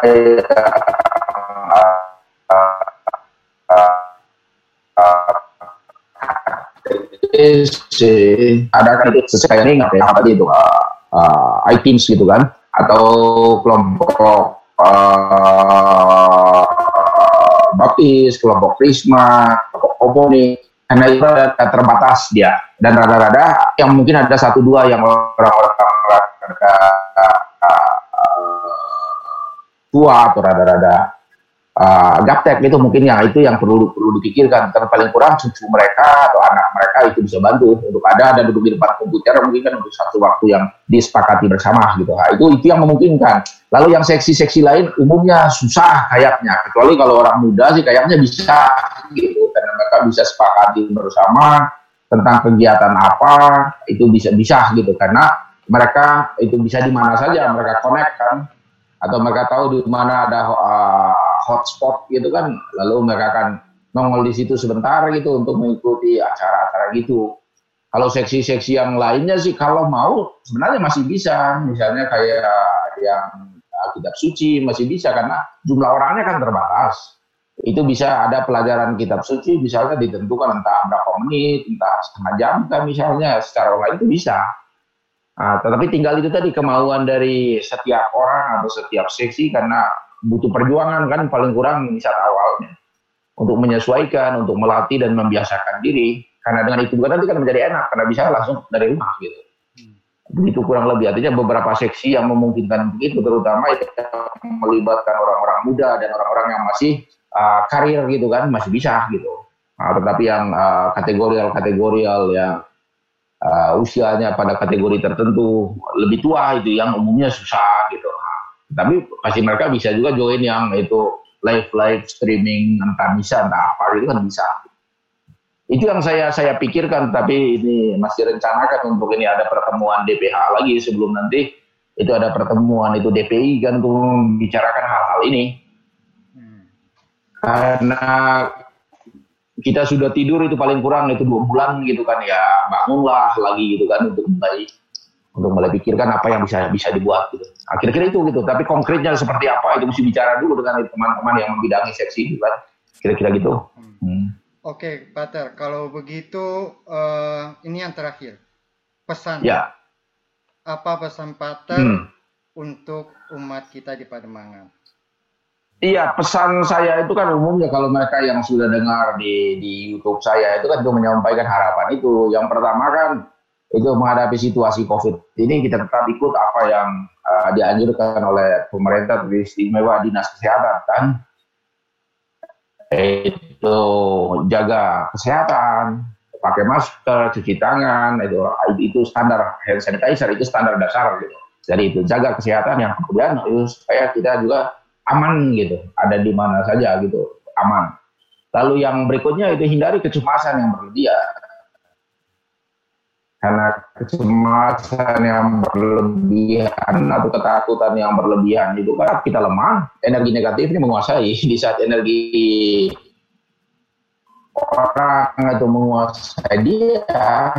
ada kan ya tadi itu uh, uh, iTeams gitu kan? Atau kelompok uh, baptis kelompok prisma kelompok komuni karena itu terbatas dia. Dan rada-rada yang mungkin ada satu dua yang orang-orang tua atau rada-rada uh, gaptek itu mungkin yang itu yang perlu perlu dipikirkan. Karena paling kurang cucu mereka atau anak mereka itu bisa bantu untuk ada dan duduk di depan komputer mungkin kan untuk satu waktu yang disepakati bersama gitu. Nah, itu itu yang memungkinkan. Lalu yang seksi-seksi lain umumnya susah kayaknya. Kecuali kalau orang muda sih kayaknya bisa gitu. Karena mereka bisa sepakati bersama tentang kegiatan apa itu bisa bisa gitu. Karena mereka itu bisa di mana saja mereka connect kan atau mereka tahu di mana ada uh, hotspot gitu kan, lalu mereka akan nongol di situ sebentar gitu untuk mengikuti acara-acara gitu. Kalau seksi-seksi yang lainnya sih kalau mau sebenarnya masih bisa, misalnya kayak yang kitab suci masih bisa karena jumlah orangnya kan terbatas. Itu bisa ada pelajaran kitab suci misalnya ditentukan entah berapa menit, entah setengah jam kan misalnya secara online itu bisa. Nah, tetapi tinggal itu tadi kemauan dari setiap orang atau setiap seksi karena butuh perjuangan kan paling kurang di saat awalnya. untuk menyesuaikan, untuk melatih dan membiasakan diri. Karena dengan itu bukan nanti kan menjadi enak karena bisa langsung dari rumah gitu. Begitu kurang lebih artinya beberapa seksi yang memungkinkan begitu terutama yang melibatkan orang-orang muda dan orang-orang yang masih uh, karir gitu kan masih bisa gitu. Nah, tetapi yang uh, kategorial-kategorial yang uh, usianya pada kategori tertentu lebih tua itu yang umumnya susah gitu. Tapi pasti mereka bisa juga join yang itu live live streaming entah bisa entah apa gitu kan bisa itu yang saya saya pikirkan tapi ini masih rencanakan untuk ini ada pertemuan DPH lagi sebelum nanti itu ada pertemuan itu DPI kan untuk membicarakan hal-hal ini hmm. karena kita sudah tidur itu paling kurang itu dua bulan gitu kan ya bangunlah lagi gitu kan untuk mulai untuk mulai pikirkan apa yang bisa bisa dibuat gitu. Nah, kira-kira itu gitu. Tapi konkretnya seperti apa itu mesti bicara dulu dengan teman-teman yang membidangi seksi itu kan. Kira-kira gitu. Hmm. Oke, Pater. Kalau begitu, uh, ini yang terakhir. Pesan. Ya. Apa pesan Pater hmm. untuk umat kita di Pademangan? Iya, pesan saya itu kan umumnya kalau mereka yang sudah dengar di, di YouTube saya itu kan juga menyampaikan harapan itu. Yang pertama kan itu menghadapi situasi COVID ini kita tetap ikut apa yang uh, dianjurkan oleh pemerintah istimewa dinas kesehatan kan itu jaga kesehatan, pakai masker, cuci tangan, itu itu standar hand sanitizer itu standar dasar gitu. Jadi itu jaga kesehatan yang kemudian itu supaya kita juga aman gitu, ada di mana saja gitu, aman. Lalu yang berikutnya itu hindari kecemasan yang berlebihan. Karena kecemasan yang berlebihan atau ketakutan yang berlebihan itu kan kita lemah, energi negatifnya menguasai di saat energi orang itu menguasai dia,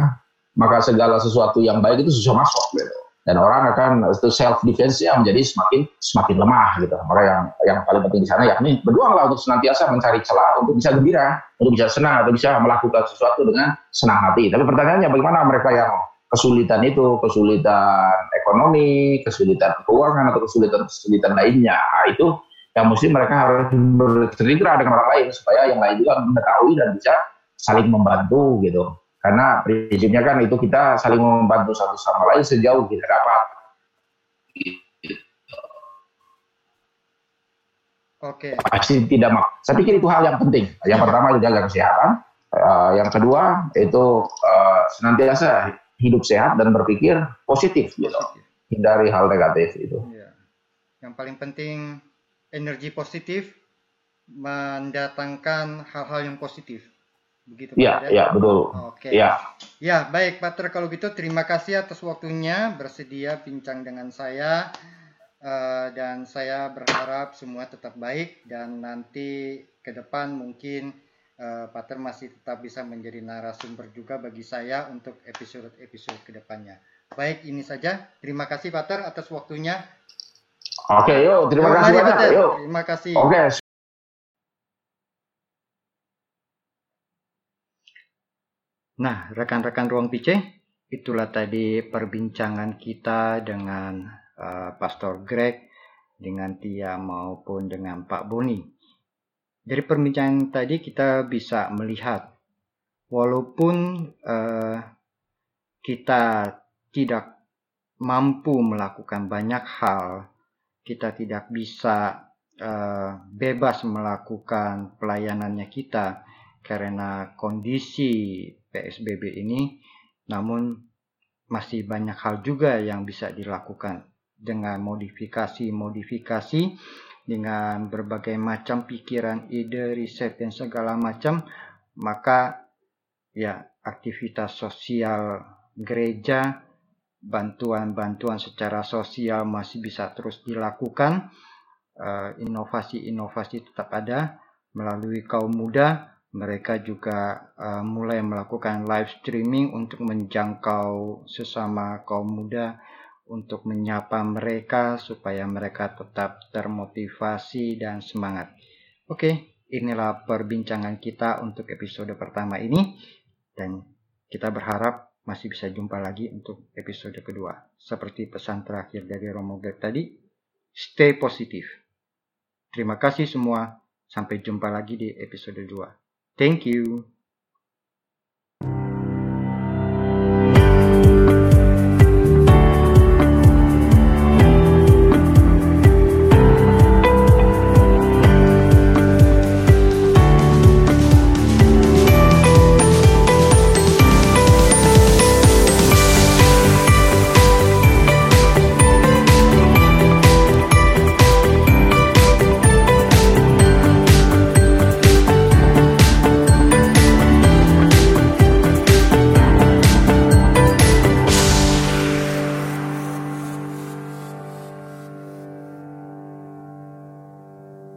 maka segala sesuatu yang baik itu susah masuk gitu dan orang akan itu self defense nya menjadi semakin semakin lemah gitu. Orang yang yang paling penting di sana yakni berjuanglah untuk senantiasa mencari celah untuk bisa gembira, untuk bisa senang atau bisa melakukan sesuatu dengan senang hati. Tapi pertanyaannya bagaimana mereka yang kesulitan itu, kesulitan ekonomi, kesulitan keuangan atau kesulitan-kesulitan lainnya. Nah, itu yang mesti mereka harus bercerita dengan orang lain supaya yang lain juga mengetahui dan bisa saling membantu gitu. Karena prinsipnya kan itu kita saling membantu satu sama lain sejauh kita dapat. Oke. Okay. Pasti tidak mak. Saya pikir itu hal yang penting. Yang pertama itu jaga kesehatan. Uh, yang kedua itu uh, senantiasa hidup sehat dan berpikir positif gitu. Hindari hal negatif itu. Ya. Yang paling penting energi positif mendatangkan hal-hal yang positif. Begitu ya, Pak, ya, betul. Oke. Ya. Ya, baik Pak Ter kalau gitu terima kasih atas waktunya bersedia bincang dengan saya uh, dan saya berharap semua tetap baik dan nanti ke depan mungkin uh, Pak Ter masih tetap bisa menjadi narasumber juga bagi saya untuk episode-episode ke depannya. Baik, ini saja. Terima kasih Pak Ter atas waktunya. Oke, yuk. Terima kasih banyak. Yuk. Terima kasih. Oke. Nah, rekan-rekan ruang PC, itulah tadi perbincangan kita dengan uh, Pastor Greg, dengan Tia maupun dengan Pak Boni. Dari perbincangan tadi kita bisa melihat, walaupun uh, kita tidak mampu melakukan banyak hal, kita tidak bisa uh, bebas melakukan pelayanannya kita karena kondisi PSBB ini, namun masih banyak hal juga yang bisa dilakukan dengan modifikasi-modifikasi dengan berbagai macam pikiran, ide, riset dan segala macam, maka ya aktivitas sosial gereja, bantuan-bantuan secara sosial masih bisa terus dilakukan, eh, inovasi-inovasi tetap ada melalui kaum muda mereka juga uh, mulai melakukan live streaming untuk menjangkau sesama kaum muda untuk menyapa mereka supaya mereka tetap termotivasi dan semangat. Oke, inilah perbincangan kita untuk episode pertama ini dan kita berharap masih bisa jumpa lagi untuk episode kedua. Seperti pesan terakhir dari Romo Greg tadi, stay positif. Terima kasih semua. Sampai jumpa lagi di episode 2. Thank you.